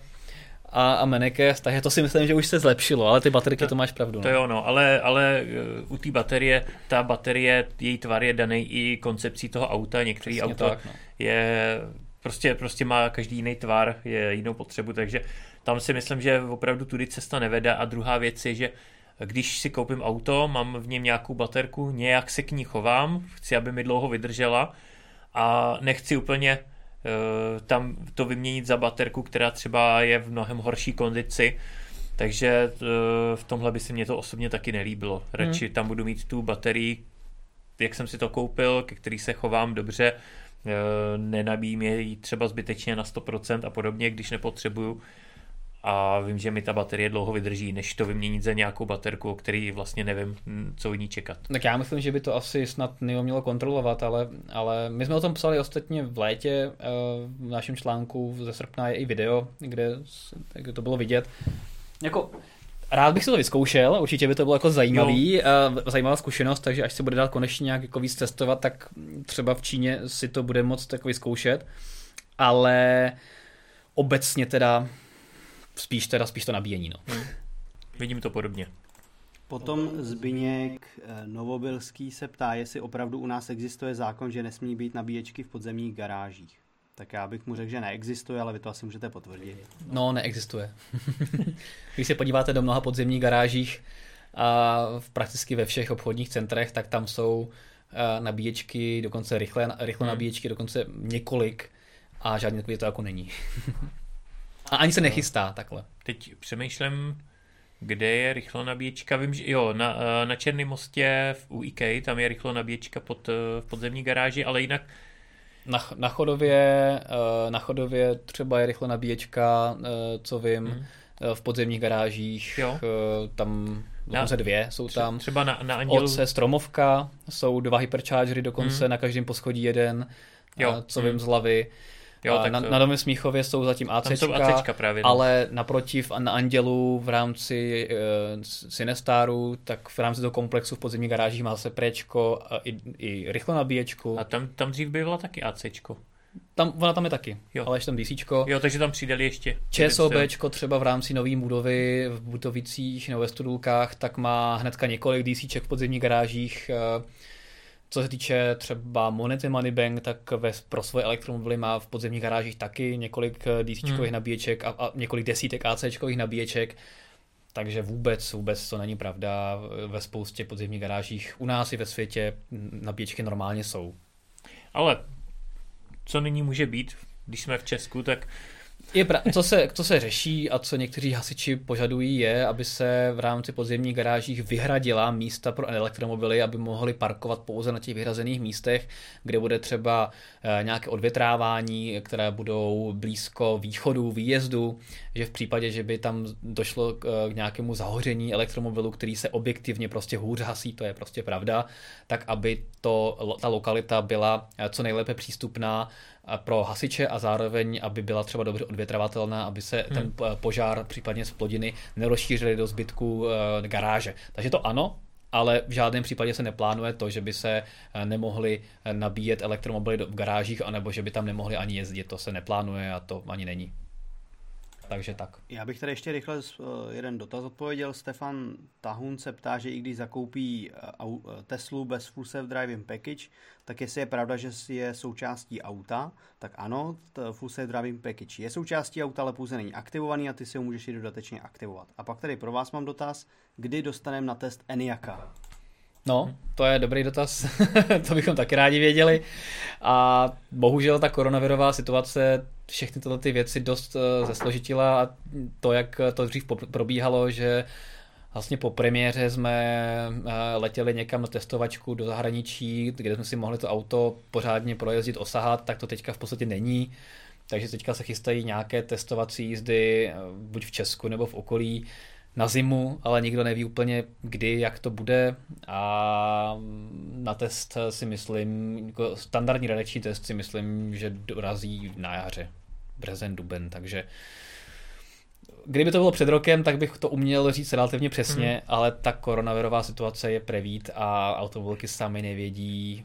a, a Menekes, takže to si myslím, že už se zlepšilo, ale ty baterky to, to máš pravdu. No. To jo, no, ale, ale eh, u té baterie, ta baterie, její tvar je daný i koncepcí toho auta, některý Přesně auto tak, no. je prostě, prostě má každý jiný tvar, je jinou potřebu, takže tam si myslím, že opravdu tudy cesta nevede a druhá věc je, že když si koupím auto, mám v něm nějakou baterku, nějak se k ní chovám, chci, aby mi dlouho vydržela a nechci úplně Eh, tam to vyměnit za baterku, která třeba je v mnohem horší kondici. Takže eh, v tomhle by se mě to osobně taky nelíbilo. Radši hmm. tam budu mít tu baterii, jak jsem si to koupil, ke který se chovám dobře, eh, nenabíjím je třeba zbytečně na 100% a podobně, když nepotřebuju a vím, že mi ta baterie dlouho vydrží, než to vyměnit za nějakou baterku, o který vlastně nevím, co od ní čekat. Tak já myslím, že by to asi snad Nio mělo kontrolovat, ale, ale my jsme o tom psali ostatně v létě, eh, v našem článku ze srpna je i video, kde, kde to bylo vidět. Jako, Rád bych si to vyzkoušel, určitě by to bylo jako zajímavý, no. zajímavá zkušenost, takže až se bude dát konečně nějak jako víc testovat, tak třeba v Číně si to bude moct jako vyzkoušet, ale obecně teda spíš teda spíš to nabíjení. No. Hmm. Vidím to podobně. Potom Zbyněk eh, Novobilský se ptá, jestli opravdu u nás existuje zákon, že nesmí být nabíječky v podzemních garážích. Tak já bych mu řekl, že neexistuje, ale vy to asi můžete potvrdit. No, neexistuje. Když se podíváte do mnoha podzemních garážích a v prakticky ve všech obchodních centrech, tak tam jsou eh, nabíječky, dokonce rychlé, rychle hmm. nabíječky, dokonce několik a žádný takový to jako není. A ani se nechystá takhle. Teď přemýšlím, kde je rychlo nabíječka. Vím, že jo, na, eh, na Černém mostě v UIK, tam je rychlo nabíječka pod, eh, v podzemní garáži, ale jinak na, na, chodově, eh, na chodově třeba je rychlo nabíječka, co vím, mm. v podzemních garážích, jo. tam dokonce dvě jsou tam. Třeba na, na Andělu... Oce Stromovka, jsou dva hyperchargery, dokonce mm. na každém poschodí jeden, jo. co vím mm. z hlavy. Jo, tak na, to... na Domě Smíchově jsou zatím ACčka, jsou ACčka právě, no. ale naprotiv na Andělu v rámci uh, Sinestaru, tak v rámci toho komplexu v podzemní garáži má se prečko a i, i rychlo nabíječku. A tam, tam dřív byla taky ACčko. Tam, ona tam je taky, jo. ale ještě tam DCčko. Jo, takže tam přidali ještě. ČSOBčko třeba v rámci nové budovy v Butovicích nebo ve Studulkách, tak má hnedka několik DCček v podzemních garážích. Uh, co se týče třeba monety Moneybank, tak ve, pro svoje elektromobily má v podzemních garážích taky několik eh, DC hmm. nabíječek a, a několik desítek AC nabíječek. Takže vůbec, vůbec to není pravda. Ve spoustě podzemních garážích u nás i ve světě nabíječky normálně jsou. Ale co nyní může být, když jsme v Česku, tak je pra- co, se, co se řeší a co někteří hasiči požadují je, aby se v rámci podzemních garážích vyhradila místa pro elektromobily, aby mohli parkovat pouze na těch vyhrazených místech, kde bude třeba eh, nějaké odvětrávání, které budou blízko východu, výjezdu, že v případě, že by tam došlo k, k nějakému zahoření elektromobilu, který se objektivně prostě hůř hasí, to je prostě pravda, tak aby to, ta lokalita byla eh, co nejlépe přístupná pro hasiče a zároveň, aby byla třeba dobře odvětravatelná, aby se hmm. ten požár, případně z plodiny, nerozšířily do zbytku eh, garáže. Takže to ano, ale v žádném případě se neplánuje to, že by se eh, nemohli eh, nabíjet elektromobily v garážích, anebo že by tam nemohli ani jezdit. To se neplánuje a to ani není. Takže tak. Já bych tady ještě rychle eh, jeden dotaz odpověděl. Stefan Tahun se ptá, že i když zakoupí eh, eh, Teslu bez Full Self Driving Package, tak jestli je pravda, že je součástí auta, tak ano, Full Self Driving Package je součástí auta, ale pouze není aktivovaný a ty si ho můžeš i dodatečně aktivovat. A pak tady pro vás mám dotaz, kdy dostaneme na test Eniaka? No, to je dobrý dotaz, to bychom taky rádi věděli. A bohužel ta koronavirová situace všechny tyhle ty věci dost uh, zesložitila a to, jak to dřív probíhalo, že vlastně po premiéře jsme uh, letěli někam na testovačku do zahraničí, kde jsme si mohli to auto pořádně projezdit, osahat, tak to teďka v podstatě není. Takže teďka se chystají nějaké testovací jízdy, buď v Česku nebo v okolí na zimu, ale nikdo neví úplně kdy, jak to bude a na test si myslím, jako standardní redeční test si myslím, že dorazí na jaře, březen, duben, takže kdyby to bylo před rokem, tak bych to uměl říct relativně přesně, hmm. ale ta koronavirová situace je prevít a automobilky sami nevědí,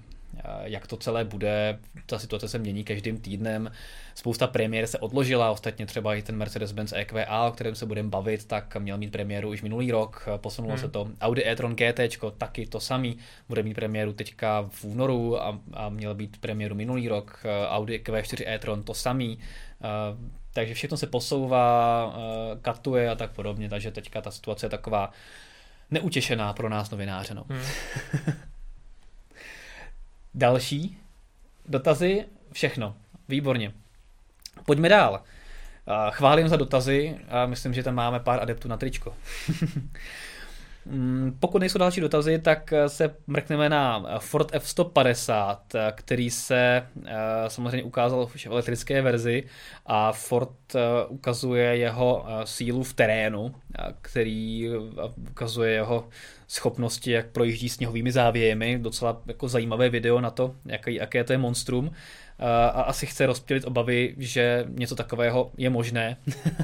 jak to celé bude. Ta situace se mění každým týdnem. Spousta premiér se odložila, ostatně třeba i ten Mercedes-Benz EQA, o kterém se budeme bavit, tak měl mít premiéru už minulý rok, posunulo hmm. se to. Audi e-tron GT, taky to samý, bude mít premiéru teďka v únoru a, a měl být premiéru minulý rok. Audi Q4 e-tron to samý. Takže všechno se posouvá, katuje a tak podobně, takže teďka ta situace je taková neutěšená pro nás novináře. No. Hmm. Další dotazy, všechno. Výborně. Pojďme dál. Chválím za dotazy a myslím, že tam máme pár adeptů na tričko. Mm, pokud nejsou další dotazy, tak se mrkneme na Ford F-150, který se eh, samozřejmě ukázal v elektrické verzi a Ford eh, ukazuje jeho eh, sílu v terénu, který ukazuje jeho schopnosti, jak projíždí sněhovými závějemi. Docela jako zajímavé video na to, jaký, jaké to je monstrum. A asi chce rozptýlit obavy, že něco takového je možné.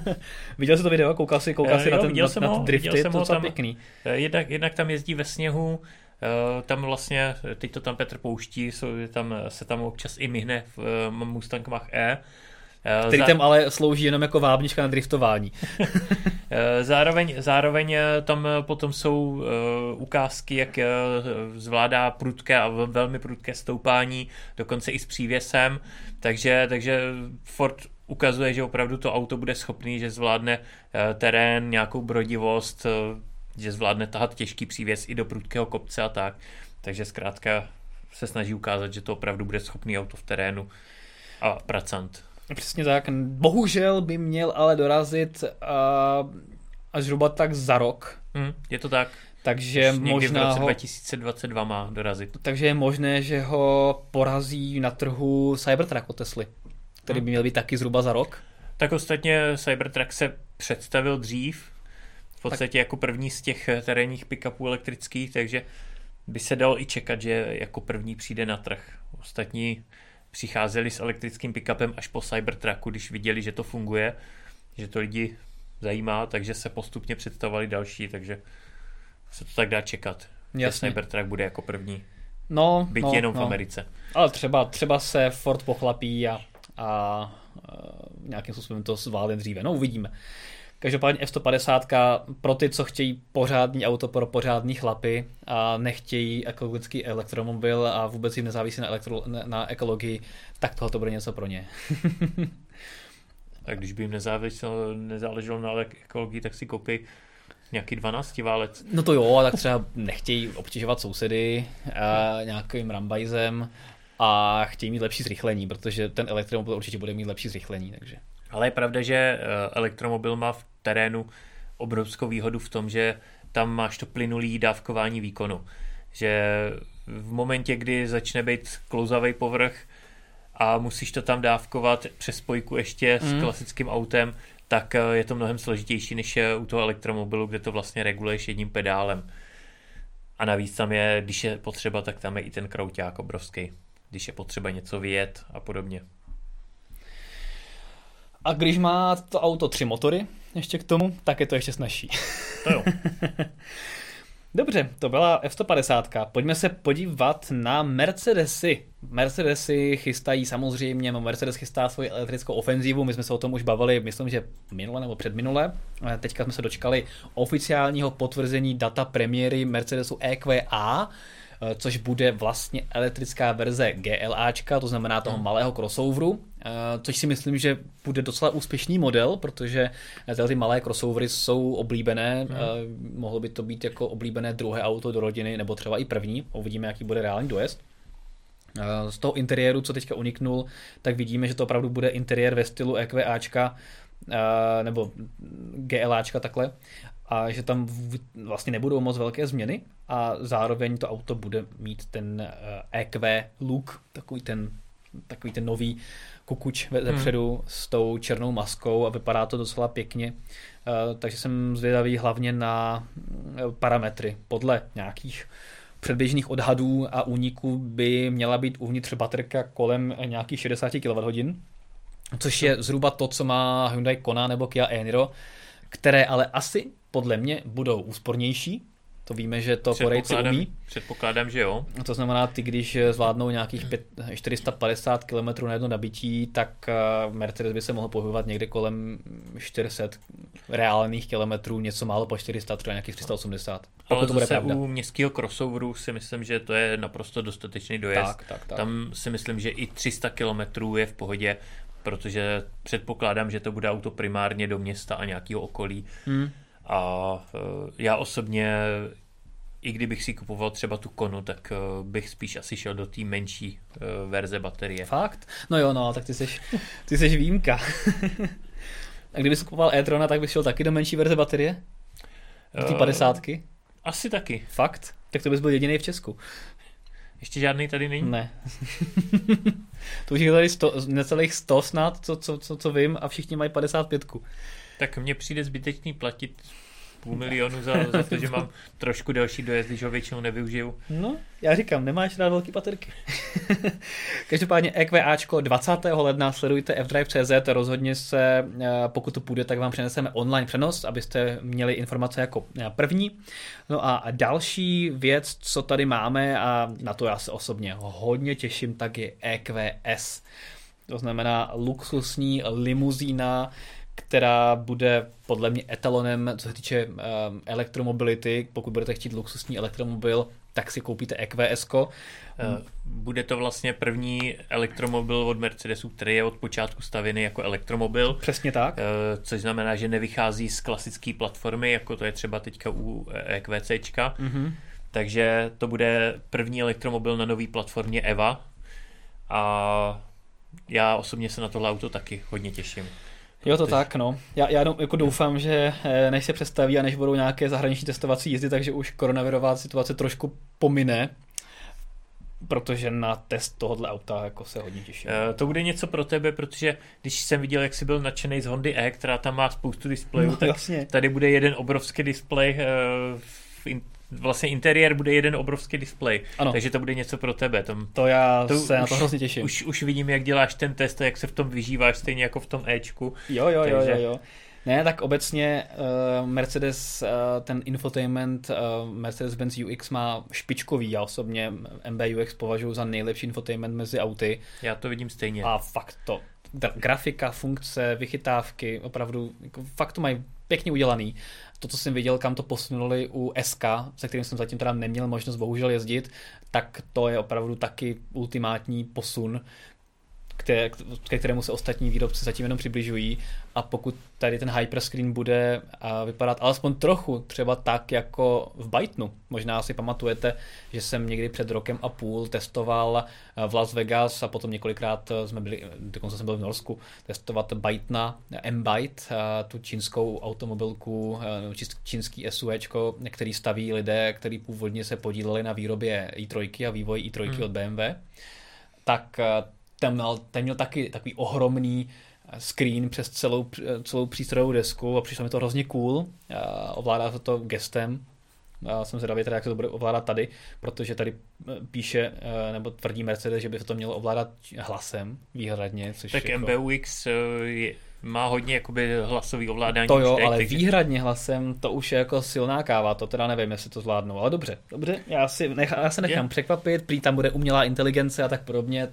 viděl jsi to video? Koukal jsi, koukal jsi jo, na, ten, na, na, na ty drifty? To je pěkný. Eh, jednak, jednak tam jezdí ve sněhu, eh, tam vlastně, teď to tam Petr pouští, jsou, tam, se tam občas i myhne v Mustang Mach-E, Eh, Který tam ale slouží jenom jako vábnička na driftování. Eh, zároveň, zároveň eh, tam potom jsou ukázky, jak zvládá prudké a velmi prudké stoupání, dokonce i s přívěsem, takže, takže Ford ukazuje, že opravdu to auto bude schopný, že zvládne terén, nějakou brodivost, že zvládne tahat těžký přívěs i do prudkého kopce a tak. Takže zkrátka se snaží ukázat, že to opravdu bude schopný auto v terénu a pracant. Přesně tak. Bohužel by měl ale dorazit uh, až zhruba tak za rok. Hmm, je to tak. Takže možná v roce 2022 má dorazit. Takže je možné, že ho porazí na trhu Cybertruck od Tesly, který hmm. by měl být taky zhruba za rok. Tak ostatně Cybertruck se představil dřív, v podstatě tak. jako první z těch terénních pick-upů elektrických, takže by se dalo i čekat, že jako první přijde na trh. Ostatní přicházeli s elektrickým pickupem až po Cybertrucku, když viděli, že to funguje, že to lidi zajímá, takže se postupně představovali další, takže se to tak dá čekat. Jasně. Že Cybertruck bude jako první. No, Byť no, jenom no. v Americe. Ale třeba, třeba se Ford pochlapí a, a, a nějakým způsobem to zvládne dříve. No uvidíme. Každopádně F-150 pro ty, co chtějí pořádný auto pro pořádný chlapy a nechtějí ekologický elektromobil a vůbec jim nezávisí na, elektro, na ekologii, tak tohle to bude něco pro ně. tak když by jim nezáleželo, nezáleželo na ekologii, tak si koupí nějaký 12 válec. No to jo, tak třeba nechtějí obtěžovat sousedy a nějakým rambajzem a chtějí mít lepší zrychlení, protože ten elektromobil určitě bude mít lepší zrychlení, takže... Ale je pravda, že eh, elektromobil má v terénu obrovskou výhodu v tom, že tam máš to plynulý dávkování výkonu. Že v momentě, kdy začne být klouzavý povrch a musíš to tam dávkovat přes spojku ještě mm. s klasickým autem, tak eh, je to mnohem složitější než u toho elektromobilu, kde to vlastně reguluješ jedním pedálem. A navíc tam je, když je potřeba, tak tam je i ten krouťák obrovský. Když je potřeba něco vyjet a podobně. A když má to auto tři motory, ještě k tomu, tak je to ještě snažší. To jo. Dobře, to byla F-150. Pojďme se podívat na Mercedesy. Mercedesy chystají samozřejmě, Mercedes chystá svoji elektrickou ofenzívu, my jsme se o tom už bavili, myslím, že minule nebo předminule. Teďka jsme se dočkali oficiálního potvrzení data premiéry Mercedesu EQA, Eh, což bude vlastně elektrická verze GLAčka, to znamená toho hmm. malého crossoveru, eh, což si myslím, že bude docela úspěšný model, protože tyhle ty malé crossovery jsou oblíbené, hmm. mohlo by to být jako oblíbené druhé auto do rodiny, nebo třeba i první, uvidíme, jaký bude reálný dojezd. Z toho interiéru, co teďka uniknul, tak vidíme, že to opravdu bude interiér ve stylu EQAčka, nebo GLAčka takhle a že tam vlastně nebudou moc velké změny a zároveň to auto bude mít ten EQ eh, e look, takový ten, takový ten nový kukuč vepředu hmm. s tou černou maskou a vypadá to docela pěkně. Eh, takže jsem zvědavý hlavně na eh, parametry. Podle nějakých předběžných odhadů a úniků by měla být uvnitř baterka kolem nějakých 60 kWh, což je zhruba to, co má Hyundai Kona nebo Kia e-Niro, které ale asi podle mě budou úspornější. To víme, že to Korejci umí. Předpokládám, že jo. To znamená, ty když zvládnou nějakých 5, 450 km na jedno nabití, tak eh, Mercedes by se mohl pohybovat někde kolem 400 reálných kilometrů, něco málo po 400, třeba nějakých 380. Ale to bude pravda. u městského crossoveru si myslím, že to je naprosto dostatečný dojezd. Tak, tak, tak. Tam si myslím, že i 300 km je v pohodě, protože předpokládám, že to bude auto primárně do města a nějakého okolí. Hmm. A e, já osobně, i kdybych si kupoval třeba tu konu, tak e, bych spíš asi šel do té menší e, verze baterie. Fakt? No jo, no, tak ty jsi, ty jsi výjimka. A kdyby si kupoval e-trona, tak bys šel taky do menší verze baterie? Do té padesátky? Asi taky. Fakt? Tak to bys byl jediný v Česku. Ještě žádný tady není? Ne. to už je tady sto, necelých 100 snad, co, co, co, co vím, a všichni mají 55. Tak mně přijde zbytečný platit půl milionu za, za to, že mám trošku delší dojezd, když ho většinou nevyužiju. No, já říkám, nemáš rád velký baterky. Každopádně EQAčko 20. ledna sledujte fdrive.cz, rozhodně se, eh, pokud to půjde, tak vám přeneseme online přenos, abyste měli informace jako eh, první. No a další věc, co tady máme, a na to já se osobně hodně těším, tak je EQS. To znamená luxusní limuzína, která bude podle mě etalonem, co se týče um, elektromobility. Pokud budete chtít luxusní elektromobil, tak si koupíte EQS. -ko. Eh, bude to vlastně první elektromobil od Mercedesu, který je od počátku stavěný jako elektromobil. Přesně tak. Eh, což znamená, že nevychází z klasické platformy, jako to je třeba teďka u EQC. Mm-hmm. Takže to bude první elektromobil na nové platformě EVA. A já osobně se na tohle auto taky hodně těším. Jo, to tak, no. Já, já jako doufám, že eh, než se představí a než budou nějaké zahraniční testovací jízdy, takže už koronavirová situace trošku pomine, protože na test tohohle auta jako se hodně těším. Uh, to bude něco pro tebe, protože když jsem viděl, jak jsi byl nadšený z Hondy E, která tam má spoustu displejů, no, tak jasně. tady bude jeden obrovský displej uh, v vlastně interiér bude jeden obrovský displej, ano. takže to bude něco pro tebe. Tom, to já to se už, na to hrozně těším. Už, už vidím, jak děláš ten test a jak se v tom vyžíváš, stejně jako v tom Ečku. Jo, jo, takže... jo, jo, jo. Ne, tak obecně uh, Mercedes, uh, ten infotainment uh, Mercedes-Benz UX má špičkový. Já osobně MBUX považuji za nejlepší infotainment mezi auty. Já to vidím stejně. A fakt to. Grafika, funkce, vychytávky, opravdu, jako fakt to mají pěkně udělaný to, co jsem viděl, kam to posunuli u SK, se kterým jsem zatím teda neměl možnost bohužel jezdit, tak to je opravdu taky ultimátní posun, které, ke kterému se ostatní výrobci zatím jenom přibližují a pokud tady ten hyperscreen bude vypadat alespoň trochu třeba tak jako v Bytenu. Možná si pamatujete, že jsem někdy před rokem a půl testoval v Las Vegas a potom několikrát jsme byli, dokonce jsem byl v Norsku, testovat Bytena, M-Byte, tu čínskou automobilku, čínský SUV, který staví lidé, kteří původně se podíleli na výrobě i3 a vývoji i3 hmm. od BMW. Tak ten měl, ten měl taky takový ohromný screen přes celou, celou přístrojovou desku a přišlo mi to hrozně cool. Ovládá to to gestem. Já jsem zvědavý teda, jak se to bude ovládat tady, protože tady eh, píše, eh, nebo tvrdí Mercedes, že by se to mělo ovládat hlasem výhradně. Což tak jako... MBUX eh, je, má hodně jakoby hlasový ovládání. To jo, teď, ale takže... výhradně hlasem to už je jako silná káva, to teda nevím, jestli to zvládnou, ale dobře, dobře, já, si nech, já se nechám je. překvapit, prý tam bude umělá inteligence a tak podobně,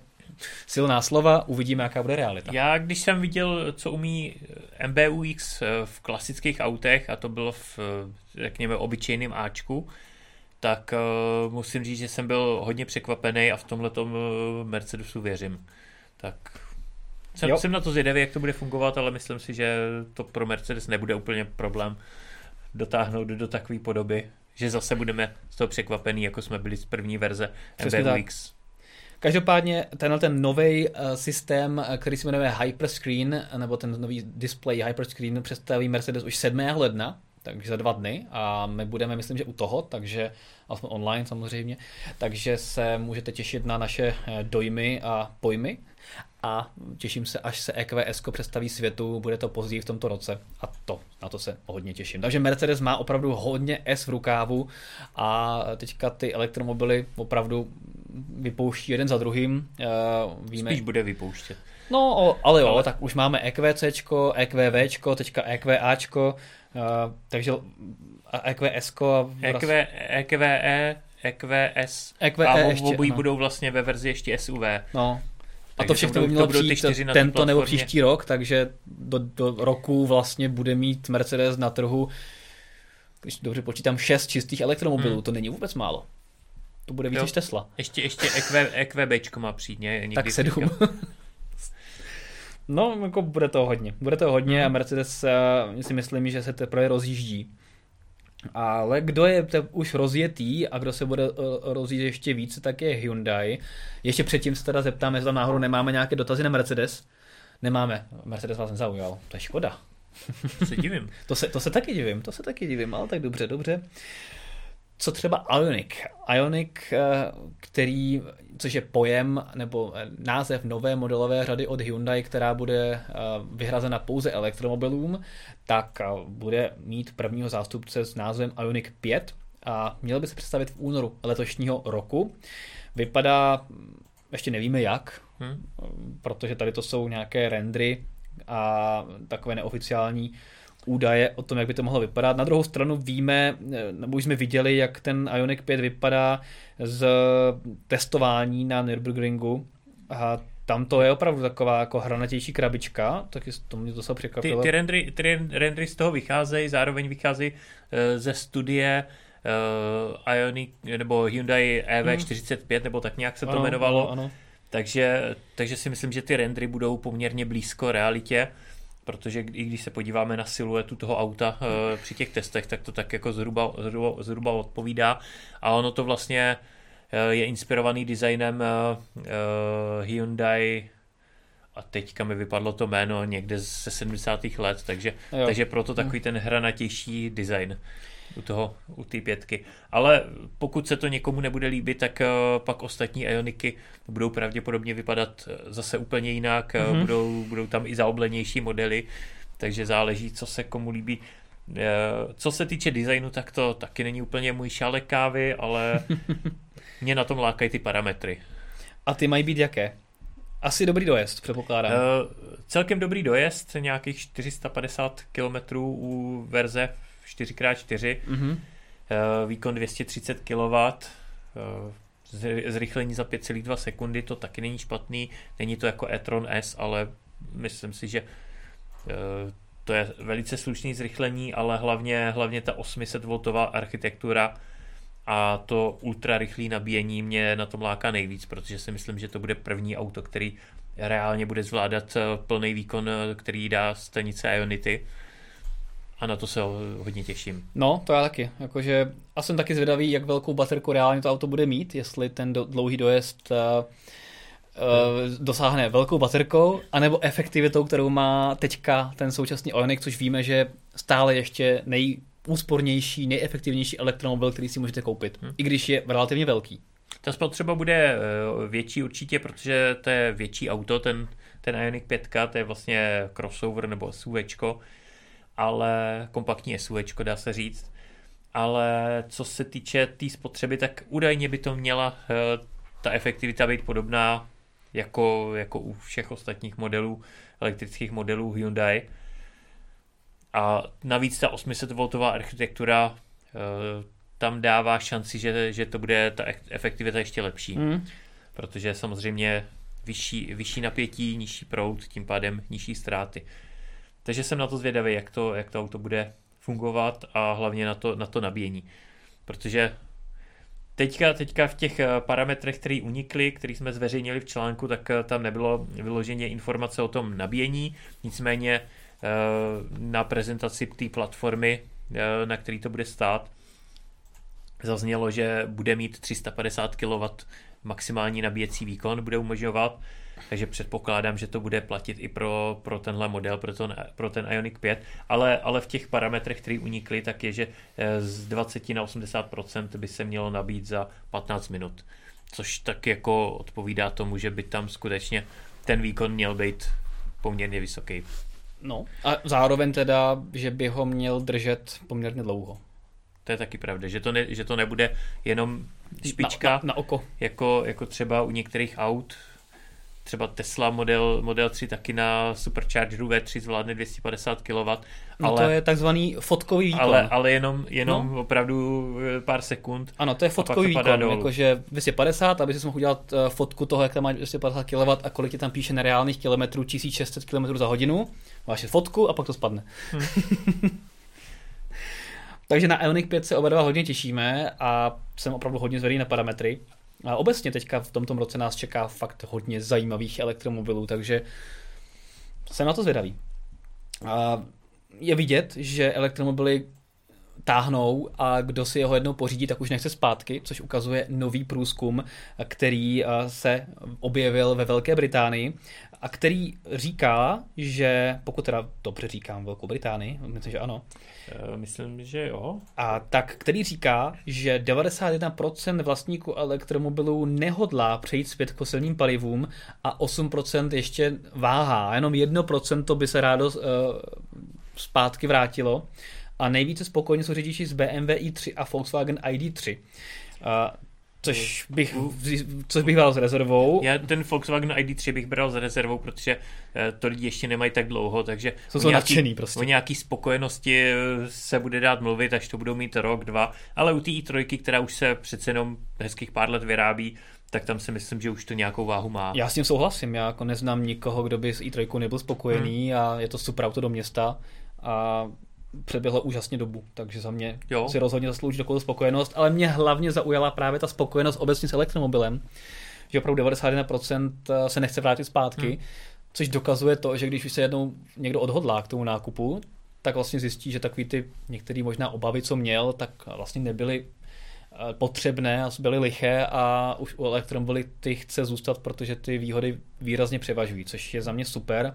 silná slova, uvidíme, jaká bude realita. Já, když jsem viděl, co umí MBUX v klasických autech, a to bylo v, řekněme, obyčejném Ačku, tak uh, musím říct, že jsem byl hodně překvapený a v tomhle uh, Mercedesu věřím. Tak jsem, jsem na to zvědavý, jak to bude fungovat, ale myslím si, že to pro Mercedes nebude úplně problém dotáhnout do takové podoby, že zase budeme z toho překvapený, jako jsme byli z první verze MBUX. Každopádně tenhle ten nový uh, systém, který se jmenuje Hyperscreen, nebo ten nový display Hyperscreen představí Mercedes už 7. ledna, takže za dva dny a my budeme, myslím, že u toho, takže aspoň online samozřejmě, takže se můžete těšit na naše eh, dojmy a pojmy a těším se, až se EQS představí světu, bude to později v tomto roce a to, na to se hodně těším. Takže Mercedes má opravdu hodně S v rukávu a teďka ty elektromobily opravdu vypouští jeden za druhým. Uh, víme, Spíš bude vypouštět. No, ale jo, ale... tak už máme EQC, EQV, teďka EQAčko, uh, takže EQS. EQV, EQVE, EQS EQE a ještě, obojí no. budou vlastně ve verzi ještě SUV. No, a to všechno by mělo přijít tento nebo příští rok, takže do, do roku vlastně bude mít Mercedes na trhu, když dobře počítám, šest čistých elektromobilů. Hmm. To není vůbec málo. To bude víc než Tesla. Ještě, ještě EQ, EQBčko má přijít, ne? tak sedm. no, jako bude to hodně. Bude to hodně a Mercedes uh, si myslím, že se teprve rozjíždí. Ale kdo je te už rozjetý a kdo se bude uh, rozjít ještě více, tak je Hyundai. Ještě předtím se teda zeptáme, jestli tam náhodou nemáme nějaké dotazy na Mercedes. Nemáme. Mercedes vás nezaujal. To je škoda. Se divím. to, se, to se taky divím, to se taky divím, ale tak dobře, dobře. Co třeba Ionic? Ionic, eh, který, což je pojem nebo eh, název nové modelové řady od Hyundai, která bude eh, vyhrazena pouze elektromobilům, tak bude mít prvního zástupce s názvem Ionic 5 a měl by se představit v únoru letošního roku. Vypadá, ještě nevíme jak, hmm. protože tady to jsou nějaké rendry a takové neoficiální údaje o tom, jak by to mohlo vypadat. Na druhou stranu víme, nebo už jsme viděli, jak ten Ionic 5 vypadá z testování na Nürburgringu a tam to je opravdu taková jako hranatější krabička, tak to mě to překvapilo. Ty, ty, rendry, ty rendry z toho vycházejí, zároveň vycházejí uh, ze studie uh, Ionic, nebo Hyundai EV45, hmm. nebo tak nějak se to ano, jmenovalo. Ano, ano. Takže, takže si myslím, že ty rendry budou poměrně blízko realitě protože i když se podíváme na siluetu toho auta uh, při těch testech, tak to tak jako zhruba, zhruba, zhruba odpovídá. A ono to vlastně uh, je inspirovaný designem uh, Hyundai a teďka mi vypadlo to jméno někde ze 70. let, takže, takže proto takový ten hranatější design u toho, u té pětky. Ale pokud se to někomu nebude líbit, tak uh, pak ostatní Ioniky budou pravděpodobně vypadat eh, zase úplně jinak, mm-hmm. budou, budou tam i zaoblenější modely, takže záleží, co se komu líbí. Co se týče designu, tak to taky není úplně můj šálek kávy, ale mě na tom lákají ty parametry. A ty mají být jaké? Asi dobrý dojezd, předpokládám. Uh, celkem dobrý dojezd, nějakých 450 km u verze 4x4, mm-hmm. výkon 230 kW, zrychlení za 5,2 sekundy, to taky není špatný, není to jako e-tron S, ale myslím si, že eh, to je velice slušný zrychlení, ale hlavně, hlavně ta 800V architektura a to ultra rychlé nabíjení mě na tom láká nejvíc, protože si myslím, že to bude první auto, který reálně bude zvládat eh, plný výkon, který dá stanice Ionity a na to se hodně těším. No, to já taky. Jakože, a jsem taky zvědavý, jak velkou baterku reálně to auto bude mít, jestli ten do, dlouhý dojezd uh, uh, dosáhne velkou baterkou, anebo efektivitou, kterou má teďka ten současný Ioniq, což víme, že stále ještě nejúspornější, nejefektivnější elektromobil, který si můžete koupit, hmm. i když je relativně velký. Ta spotřeba bude eh, větší určitě, protože to je větší auto, ten, ten Ioniq 5, to je vlastně crossover nebo SUVčko, ale kompaktní SUV, dá se říct. Ale co se týče té tý spotřeby, tak údajně by to měla uh, ta efektivita být podobná jako, jako u všech ostatních modelů, elektrických modelů Hyundai. A navíc ta 800V architektura eh, tam dává šanci, že, že to bude ta efektivita ještě lepší. Mm. Protože samozřejmě vyšší, vyšší napětí, nižší proud, tím pádem nižší ztráty. Takže jsem na to zvědavý, jak to, jak to auto bude fungovat a hlavně na to, na to nabíjení. Protože teďka, teďka v těch eh, parametrech, které unikly, které jsme zveřejnili v článku, tak eh, tam nebylo vyloženě informace o tom nabíjení, nicméně eh, na prezentaci té platformy, na který to bude stát, zaznělo, že bude mít 350 kW maximální nabíjecí výkon, bude umožňovat, takže předpokládám, že to bude platit i pro, pro tenhle model, pro ten, pro ten Ioniq 5, ale, ale v těch parametrech, které unikly, tak je, že eh, z 20 na 80% by se mělo nabít za 15 minut, což tak jako odpovídá tomu, že by tam skutečně ten výkon měl být poměrně vysoký. No a zároveň teda, že by ho měl držet poměrně dlouho. To je taky pravda, že to, ne, že to nebude jenom špička, na, na, na oko. Jako, jako třeba u některých aut, třeba Tesla model, model 3 taky na Superchargeru V3 zvládne 250 kW. No ale, to je takzvaný fotkový výkon. Ale, ale jenom, jenom no. opravdu eh, pár sekund. Ano, to je fotkový to výkon, jakože 250, aby si mohl udělat eh, fotku toho, jak tam má 250 kW a kolik ti tam píše nereálných kilometrů, 1600 km za hodinu. Máš fotku a pak to spadne. Hmm. Takže na Ioniq 5 se oba dva hodně těšíme a jsem opravdu hodně zvědavý na parametry. A obecně teďka v tomto roce nás čeká fakt hodně zajímavých elektromobilů, takže jsem na to zvědavý. A je vidět, že elektromobily táhnou a kdo si jeho jednou pořídí, tak už nechce zpátky, což ukazuje nový průzkum, který se objevil ve Velké Británii a který říká, že pokud teda dobře říkám Velkou Británii, myslím, že ano. Eh, myslím, že jo. A tak, který říká, že 91% vlastníků elektromobilů nehodlá přejít zpět k fosilním palivům a 8% ještě váhá. Jenom 1% by se rádo uh, zpátky vrátilo. A nejvíce spokojně jsou řidiči z BMW i3 a Volkswagen ID3. Uh, což bych, což bych bral s rezervou. Já ten Volkswagen ID3 bych bral s rezervou, protože eh, to lidi ještě nemají tak dlouho, takže jsou o, nějaký, prostě. o nějaký spokojenosti eh, se bude dát mluvit, až to budou mít rok, dva, ale u té i3, která už se přece jenom hezkých pár let vyrábí, tak tam si myslím, že už to nějakou váhu má. Já s tím souhlasím, já jako neznám nikoho, kdo by s i3 nebyl spokojený hmm. a je to super auto do města a přeběhla úžasně dobu, takže za mě jo. si rozhodně zaslouží takovou spokojenost, ale mě hlavně zaujala právě ta spokojenost obecně s elektromobilem, že opravdu 91% eh, se nechce vrátit zpátky, hmm. což dokazuje to, že když už se jednou někdo odhodlá k tomu nákupu, tak vlastně zjistí, že takový ty některé možná obavy, co měl, tak vlastně nebyly eh, potřebné a byly liché a už u elektromobility ty chce zůstat, protože ty výhody výrazně převažují, což je za mě super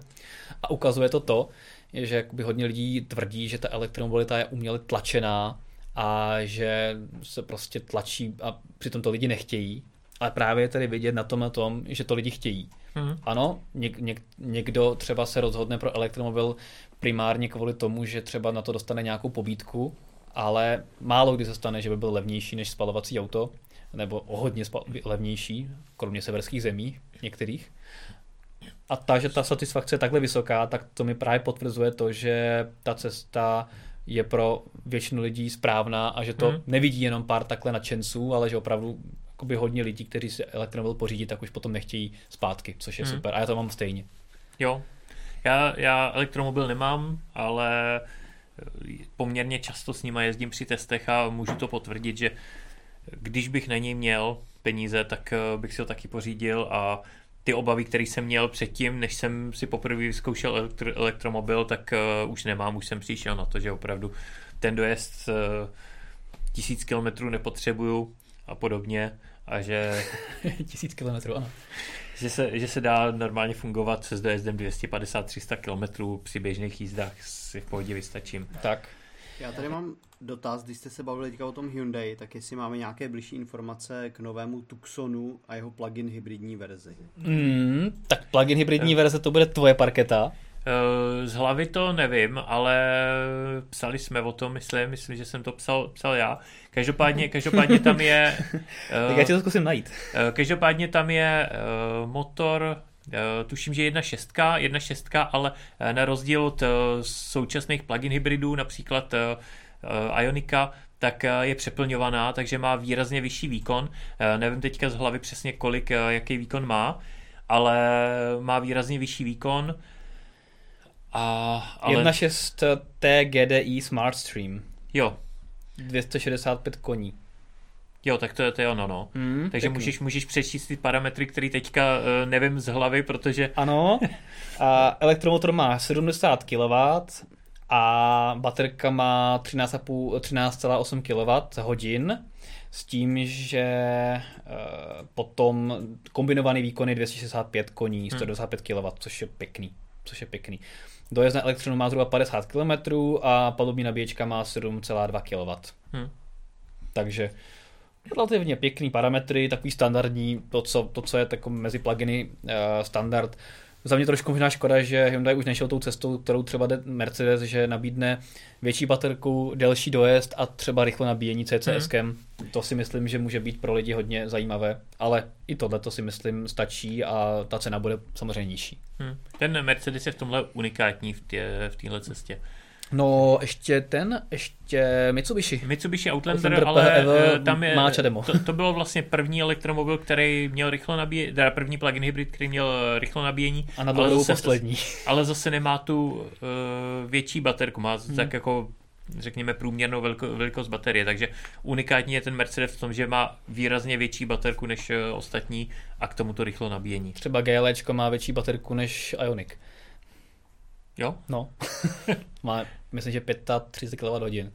a ukazuje to to, je, že jakoby hodně lidí tvrdí, že ta elektromobilita je uměle tlačená a že se prostě tlačí a přitom to lidi nechtějí. Ale právě je tady vidět na tom, na tom že to lidi chtějí. Mm. Ano, něk, něk, někdo třeba se rozhodne pro elektromobil primárně kvůli tomu, že třeba na to dostane nějakou pobídku, ale málo kdy se stane, že by byl levnější než spalovací auto, nebo o hodně levnější, kromě severských zemí některých. A ta, že ta satisfakce je takhle vysoká, tak to mi právě potvrzuje to, že ta cesta je pro většinu lidí správná a že to hmm. nevidí jenom pár takhle nadšenců, ale že opravdu jakoby hodně lidí, kteří si elektromobil pořídí, tak už potom nechtějí zpátky, což je hmm. super. A já to mám stejně. Jo. Já, já elektromobil nemám, ale poměrně často s nima jezdím při testech a můžu to potvrdit, že když bych na něj měl peníze, tak eh, bych si ho taky pořídil a ty obavy, které jsem měl předtím, než jsem si poprvé vyzkoušel elektro, elektromobil, tak uh, už nemám, už jsem přišel na to, že opravdu ten dojezd uh, tisíc kilometrů nepotřebuju a podobně a že... tisíc kilometrů, ano. Že se, že se dá normálně fungovat se s dojezdem 250-300 kilometrů při běžných jízdách si v pohodě vystačím. Tak. Já tady mám dotaz, když jste se bavili teďka o tom Hyundai, tak jestli máme nějaké blížší informace k novému Tucsonu a jeho plug-in hybridní verzi. Mm, tak plug-in hybridní verze to bude tvoje parketa. Eh, z hlavy to nevím, ale psali jsme o tom, myslím, myslím, že jsem to psal, psal já. Každopádně, každopádně tam je... tak já ti to zkusím najít. Každopádně tam je motor tuším, že jedna šestka, jedna šestka, ale na rozdíl od současných plug-in hybridů, například Ionika, tak je přeplňovaná, takže má výrazně vyšší výkon. Nevím teďka z hlavy přesně kolik, jaký výkon má, ale má výrazně vyšší výkon. A, ale... 1.6 T GDI Smart Stream. Jo. 265 koní. Jo, tak to je, to je ono, no. Hmm, Takže můžeš, můžeš přečíst ty parametry, které teďka uh, nevím z hlavy, protože... Ano, a elektromotor má 70 kW a baterka má 13,8 13, kWh hodin s tím, že uh, potom kombinovaný výkon je 265 koní, 125 kW, což je pěkný. Což je pěkný. Dojezd na elektřinu má zhruba 50 km a palubní nabíječka má 7,2 kW. Hmm. Takže relativně pěkný parametry, takový standardní, to, co, to, co je tako mezi pluginy uh, standard. Za mě trošku možná škoda, že Hyundai už nešel tou cestou, kterou třeba jde Mercedes, že nabídne větší baterku, delší dojezd a třeba rychle nabíjení CCS. Hmm. To si myslím, že může být pro lidi hodně zajímavé, ale i tohle to si myslím stačí a ta cena bude samozřejmě nižší. Hmm. Ten Mercedes je v tomhle unikátní v, tě, v téhle cestě. No, ještě ten, ještě Mitsubishi. Mitsubishi Outlander, Outlander ale PHEV eh, tam je, demo. To, to bylo vlastně první elektromobil, který měl rychlo nabíjení, teda první plug-in hybrid, který měl eh, rychlo nabíjení. A na dlouhou poslední. Ale zase nemá tu uh, větší baterku, má hmm. tak jako řekněme průměrnou velko, velikost baterie, takže unikátní je ten Mercedes v tom, že má výrazně větší baterku než ostatní a k tomu to rychlo nabíjení. Třeba GLčko má větší baterku než Ionic. Jo? No. má, myslím, že 35 kWh.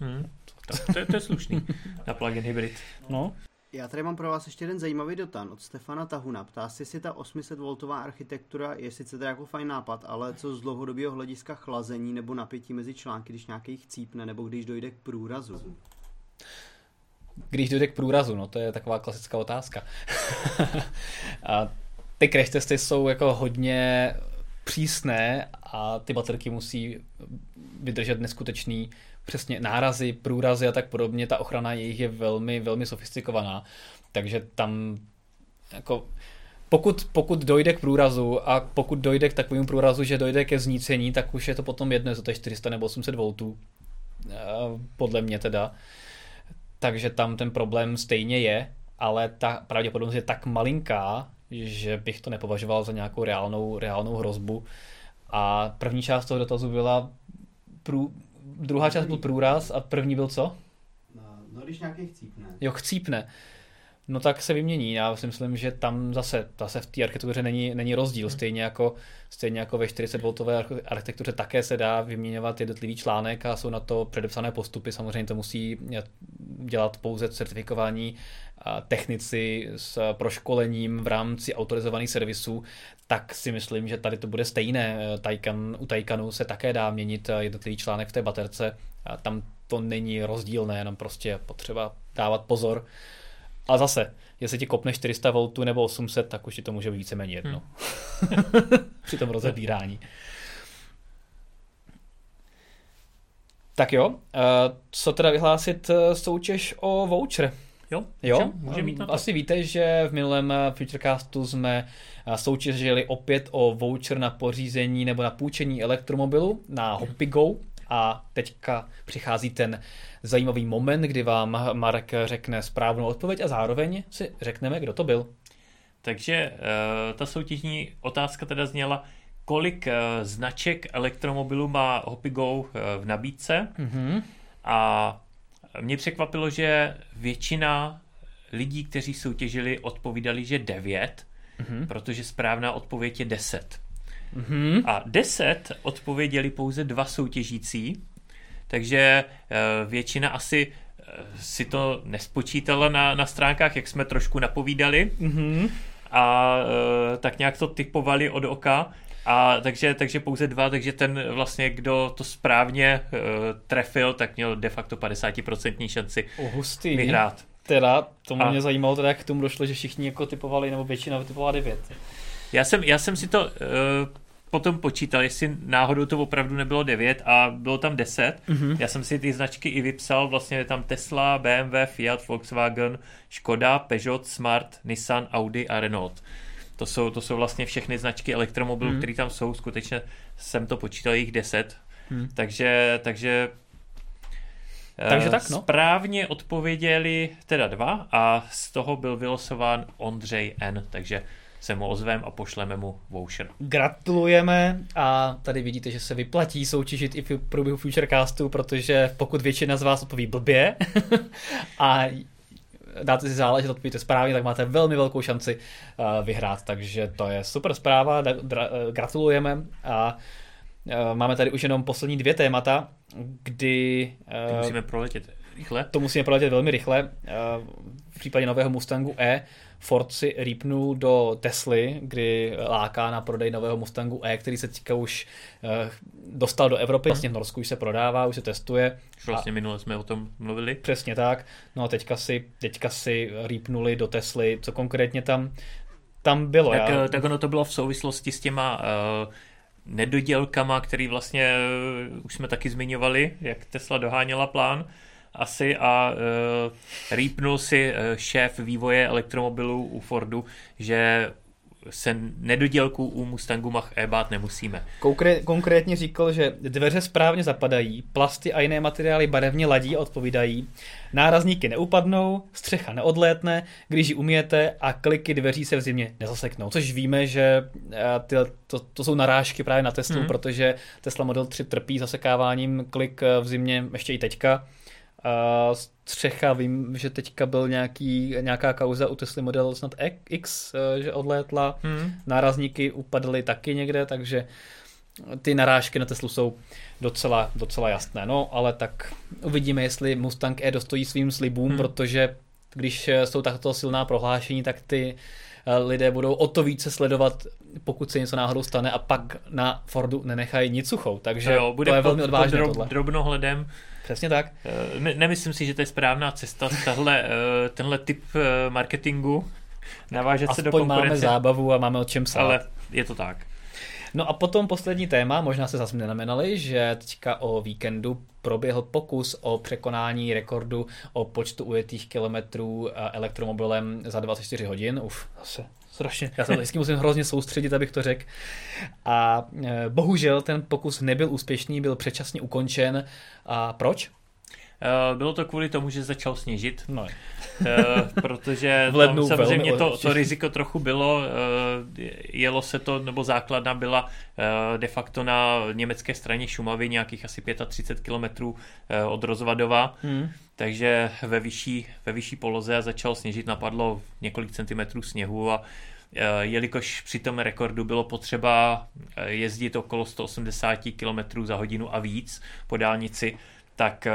Hmm. Tak to, je, to je slušný na plug-in hybrid. No. Já tady mám pro vás ještě jeden zajímavý dotaz od Stefana Tahuna. Ptá se, jestli ta 800V architektura je sice teda jako fajn nápad, ale co z dlouhodobého hlediska chlazení nebo napětí mezi články, když nějaký chcípne nebo když dojde k průrazu? Když dojde k průrazu, no to je taková klasická otázka. a ty crash testy jsou jako hodně přísné a ty baterky musí vydržet neskutečný přesně nárazy, průrazy a tak podobně. Ta ochrana jejich je velmi, velmi sofistikovaná. Takže tam jako pokud, pokud dojde k průrazu a pokud dojde k takovému průrazu, že dojde ke znícení, tak už je to potom jedno, za to je 400 nebo 800 V, podle mě teda. Takže tam ten problém stejně je, ale ta pravděpodobnost je tak malinká, že bych to nepovažoval za nějakou reálnou, reálnou hrozbu. A první část toho dotazu byla, prů, druhá část byl průraz a první byl co? No, no když nějaký chcípne. Jo, chcípne. No tak se vymění. Já si myslím, že tam zase, zase v té architektuře není, není rozdíl. Hmm. Stejně jako, stejně jako ve 40V architektuře také se dá vyměňovat jednotlivý článek a jsou na to předepsané postupy. Samozřejmě to musí dělat pouze certifikování technici s proškolením v rámci autorizovaných servisů, tak si myslím, že tady to bude stejné. Taycan, u Taycanu se také dá měnit jednotlivý článek v té baterce. Tam to není rozdílné, jenom prostě potřeba dávat pozor. A zase, jestli ti kopne 400 V nebo 800, tak už ti to může být víceméně jedno. Hmm. Při tom rozebírání. Tak jo, co teda vyhlásit eh, soutěž o voucher? Jo, jo? může mít na to. Asi víte, že v minulém eh, Futurecastu jsme eh, soutěžili opět o voucher na pořízení nebo na půjčení elektromobilu na Hopigo a teďka přichází ten zajímavý moment, kdy vám Marek řekne správnou odpověď a zároveň si řekneme, kdo to byl. Takže ta soutěžní otázka teda zněla, kolik značek elektromobilu má Hopigo v nabídce mm-hmm. a mě překvapilo, že většina lidí, kteří soutěžili, odpovídali, že 9, mm-hmm. protože správná odpověď je 10. Mm-hmm. A 10 odpověděli pouze dva soutěžící, takže uh, většina asi uh, si to nespočítala na, na stránkách, jak jsme trošku napovídali. Mm-hmm. A uh, tak nějak to typovali od oka. A takže, takže pouze dva, takže ten vlastně, kdo to správně uh, trefil, tak měl de facto 50% šanci oh, hustý. vyhrát. Teda, to mě a... zajímalo teda, jak k tomu došlo, že všichni jako typovali, nebo většina typovala 9. Já jsem, já jsem si to uh, potom počítal, jestli náhodou to opravdu nebylo 9 a bylo tam 10. Mm-hmm. Já jsem si ty značky i vypsal, vlastně je tam Tesla, BMW, Fiat, Volkswagen, Škoda, Peugeot, Smart, Nissan, Audi a Renault. To jsou, to jsou vlastně všechny značky elektromobilů, mm. které tam jsou. Skutečně jsem to počítal jich 10. Mm. Takže, takže takže tak, no. Správně odpověděli teda dva a z toho byl vylosován Ondřej N, takže se mu ozvem a pošleme mu voucher. Gratulujeme a tady vidíte, že se vyplatí soutěžit i v průběhu Futurecastu, protože pokud většina z vás odpoví blbě a dáte si záležet, odpovíte správně, tak máte velmi velkou šanci uh, vyhrát, takže to je super zpráva, gratulujeme a uh, máme tady už jenom poslední dvě témata, kdy... To musíme proletět rychle. To musíme proletět velmi rychle. V případě nového Mustangu E Ford si rýpnul do Tesly, kdy láká na prodej nového Mustangu E, který se teďka už uh, dostal do Evropy, vlastně v Norsku už se prodává, už se testuje. Vlastně minule jsme o tom mluvili. Přesně tak. No a teďka si, teďka si rýpnuli do Tesly, co konkrétně tam, tam bylo. Tak, já... Eh, tak ono to bylo v souvislosti s těma uh, nedodělkama, který vlastně uh, už jsme taky zmiňovali, jak Tesla doháněla plán asi a uh, rýpnul si uh, šéf vývoje elektromobilů u Fordu, že se nedodělku u Mustangu Mach E bát nemusíme. Konkré- konkrétně říkal, že dveře správně zapadají, plasty a jiné materiály barevně ladí a odpovídají, nárazníky neupadnou, střecha neodlétne, když ji umíjete a kliky dveří se v zimě nezaseknou. Což víme, že eh, ty, to, to jsou narážky právě na Teslu, hmm. protože Tesla Model 3 trpí zasekáváním klik v zimě ještě i teďka. A střecha, vím, že teďka byl nějaký, nějaká kauza u Tesla Model snad X, eh, že odlétla, hmm. nárazníky upadly taky někde, takže ty narážky na Teslu jsou docela, docela jasné. No, ale tak uvidíme, jestli Mustang E dostojí svým slibům, hmm. protože když jsou takto silná prohlášení, tak ty eh, lidé budou o to více sledovat, pokud se něco náhodou stane a pak na Fordu nenechají nic suchou. Takže jo, bude to je velmi odvážné pod drob, drobnohledem Přesně tak. Eh, ne, nemyslím si, že to je správná cesta, tahle, eh, tenhle typ eh, marketingu, navážet Aspoň se do konkurence. máme zábavu a máme o čem psát. Ale je to tak. No a potom poslední téma, možná se zase nenamenali, že teďka o víkendu proběhl pokus o překonání rekordu o počtu ujetých kilometrů elektromobilem za 24 hodin. Uf, zase strašně. Já se vždycky musím hrozně soustředit, abych to řekl. A e, bohužel ten pokus nebyl úspěšný, byl předčasně ukončen. A proč? E, bylo to kvůli tomu, že začal sněžit, no. E, protože v lednu tam samozřejmě to, to riziko trochu bylo, jelo se to, nebo základna byla de facto na německé straně Šumavy, nějakých asi 35 kilometrů od Rozvadova. Hmm takže ve vyšší, ve vyšší poloze a začal sněžit, napadlo několik centimetrů sněhu a jelikož při tom rekordu bylo potřeba jezdit okolo 180 km za hodinu a víc po dálnici, tak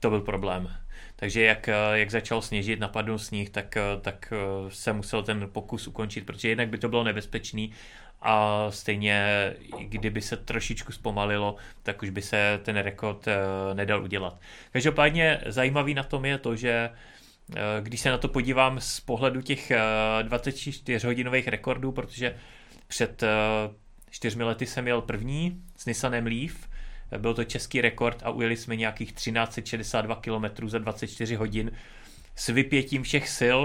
to byl problém. Takže jak, jak začal sněžit, napadl sníh, tak, tak se musel ten pokus ukončit, protože jednak by to bylo nebezpečný a stejně, kdyby se trošičku zpomalilo, tak už by se ten rekord eh, nedal udělat. Každopádně zajímavý na tom je to, že eh, když se na to podívám z pohledu těch 24-hodinových eh, rekordů, protože před čtyřmi lety jsem měl první s Nissanem Leaf, byl to český rekord a ujeli jsme nějakých 1362 km za 24 hodin s vypětím všech sil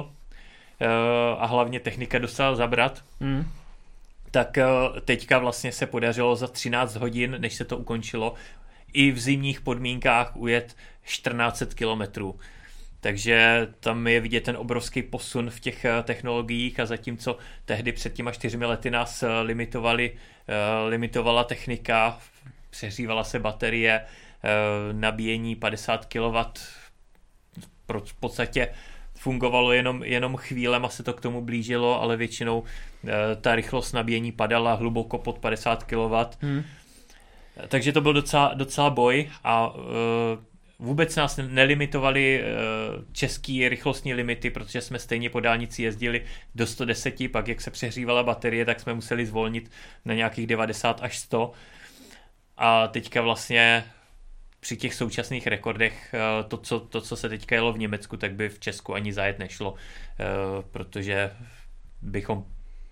a hlavně technika dostala zabrat. Mm tak eh, teďka vlastně se podařilo za 13 hodin, než se to ukončilo, i v zimních podmínkách ujet 1400 kilometrů. Takže tam je vidět ten obrovský posun v těch eh, technologiích a zatímco tehdy před těma čtyřmi lety nás eh, limitovali, limitovala technika, přehřívala se baterie, nabíjení 50 kW v podstatě fungovalo jenom, jenom chvílem a se to k tomu blížilo, ale většinou e, ta rychlost nabíjení padala hluboko pod 50 kW. Hmm. Takže to byl docela, docela boj a e, vůbec nás nelimitovali český rychlostní limity, protože jsme stejně po dálnici jezdili do 110, pak jak se přehřívala baterie, tak jsme museli zvolnit na nějakých 90 až 100 a teďka vlastně při těch současných rekordech eh, to co, to, co se teďka jelo v Německu, tak by v Česku ani zajet nešlo, eh, protože bychom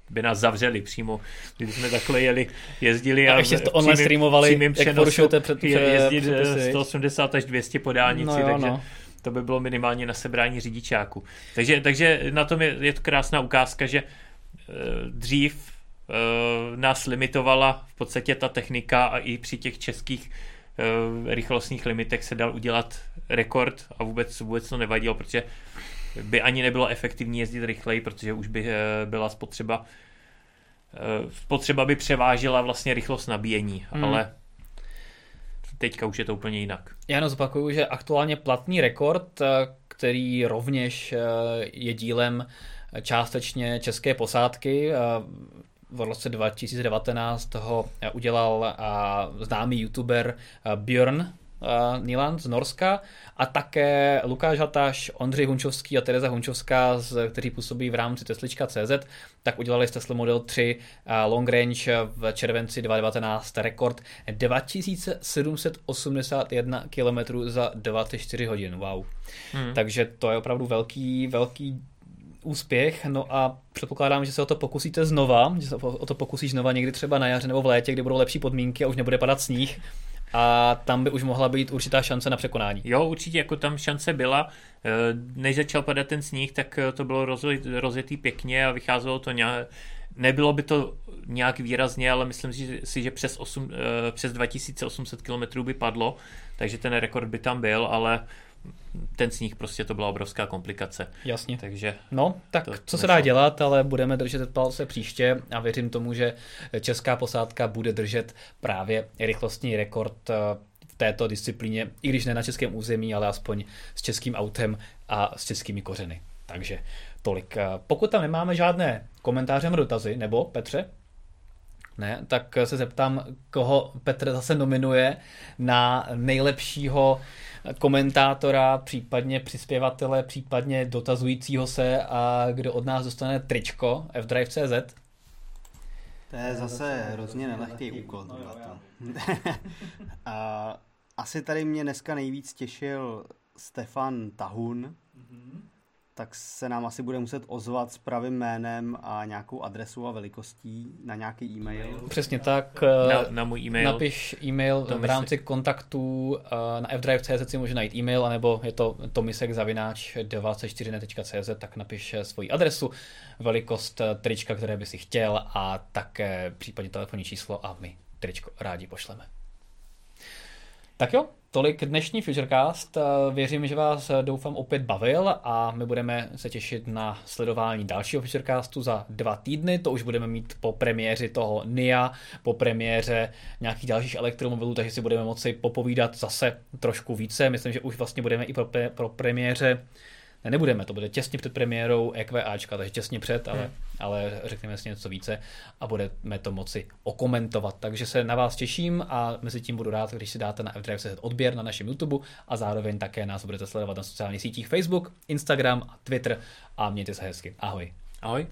by nás zavřeli přímo, když jsme takhle jeli, jezdili a, a ještě to online streamovali, jak porušujete před, jezdit 180 až 200 po dálnici, no jo, takže no. to by bylo minimálně na sebrání řidičáku. Takže, takže na tom je, je to krásná ukázka, že dřív nás limitovala v podstatě ta technika a i při těch českých uh, rychlostních limitech se dal udělat rekord a vůbec, vůbec to nevadilo, protože by ani nebylo efektivní jezdit rychleji, protože už by uh, byla spotřeba spotřeba by převážila vlastně rychlost nabíjení, hmm. ale teďka už je to úplně jinak. Já jenom zopakuju, že aktuálně platný rekord, který rovněž je dílem částečně české posádky, v roce 2019 ho udělal známý youtuber Björn Niland z Norska a také Lukáš Hataš, Ondřej Hunčovský a Tereza Hunčovská, kteří působí v rámci Teslička CZ, tak udělali z Tesla Model 3 Long Range v červenci 2019 rekord 2781 km za 24 hodin. Wow. Hmm. Takže to je opravdu velký, velký úspěch, no a předpokládám, že se o to pokusíte znova, že se o to pokusíš znova někdy třeba na jaře nebo v létě, kdy budou lepší podmínky a už nebude padat sníh a tam by už mohla být určitá šance na překonání. Jo, určitě, jako tam šance byla. Eh, než začal padat ten sníh, tak eh, to bylo rozjetý pěkně a vycházelo to nějak, nebylo by to nějak výrazně, ale myslím si, že přes, 8, eh, přes 2800 km by padlo, takže ten rekord by tam byl, ale ten sníh prostě to byla obrovská komplikace. Jasně. Takže no, tak to, co se dá dělat, ale budeme držet palce příště a věřím tomu, že česká posádka bude držet právě rychlostní rekord eh, v této disciplíně, i když ne na českém území, ale aspoň s českým autem a s českými kořeny. Takže tolik. Eh, pokud tam nemáme žádné komentáře nebo dotazy, nebo Petře, ne, tak se zeptám, koho Petr zase nominuje na nejlepšího komentátora, případně přispěvatele, případně dotazujícího se a kdo od nás dostane tričko? Fdrive.cz. To je zase hrozně nelehký úkol. a asi tady mě dneska nejvíc těšil Stefan Tahun, mm-hmm tak se nám asi bude muset ozvat s pravým jménem a nějakou adresu a velikostí na nějaký e-mail. Přesně tak. Na, na můj e-mail. Napiš e-mail v rámci kontaktů na fdrive.cz si může najít e-mail, anebo je to tomisek zavináč 24.cz, tak napiš svoji adresu, velikost trička, které by si chtěl a také případně telefonní číslo a my tričko rádi pošleme. Tak jo, Tolik dnešní Futurecast. Věřím, že vás doufám opět bavil a my budeme se těšit na sledování dalšího Futurecastu za dva týdny. To už budeme mít po premiéře toho NIA, po premiéře nějakých dalších elektromobilů, takže si budeme moci popovídat zase trošku více. Myslím, že už vlastně budeme i pro, pro premiéře ne, nebudeme, to bude těsně před premiérou EQAčka, takže těsně před, ale, hmm. ale řekneme si něco více a budeme to moci okomentovat. Takže se na vás těším a mezi tím budu rád, když si dáte na f odběr na našem YouTube a zároveň také nás budete sledovat na sociálních sítích Facebook, Instagram a Twitter a mějte se hezky. Ahoj. Ahoj.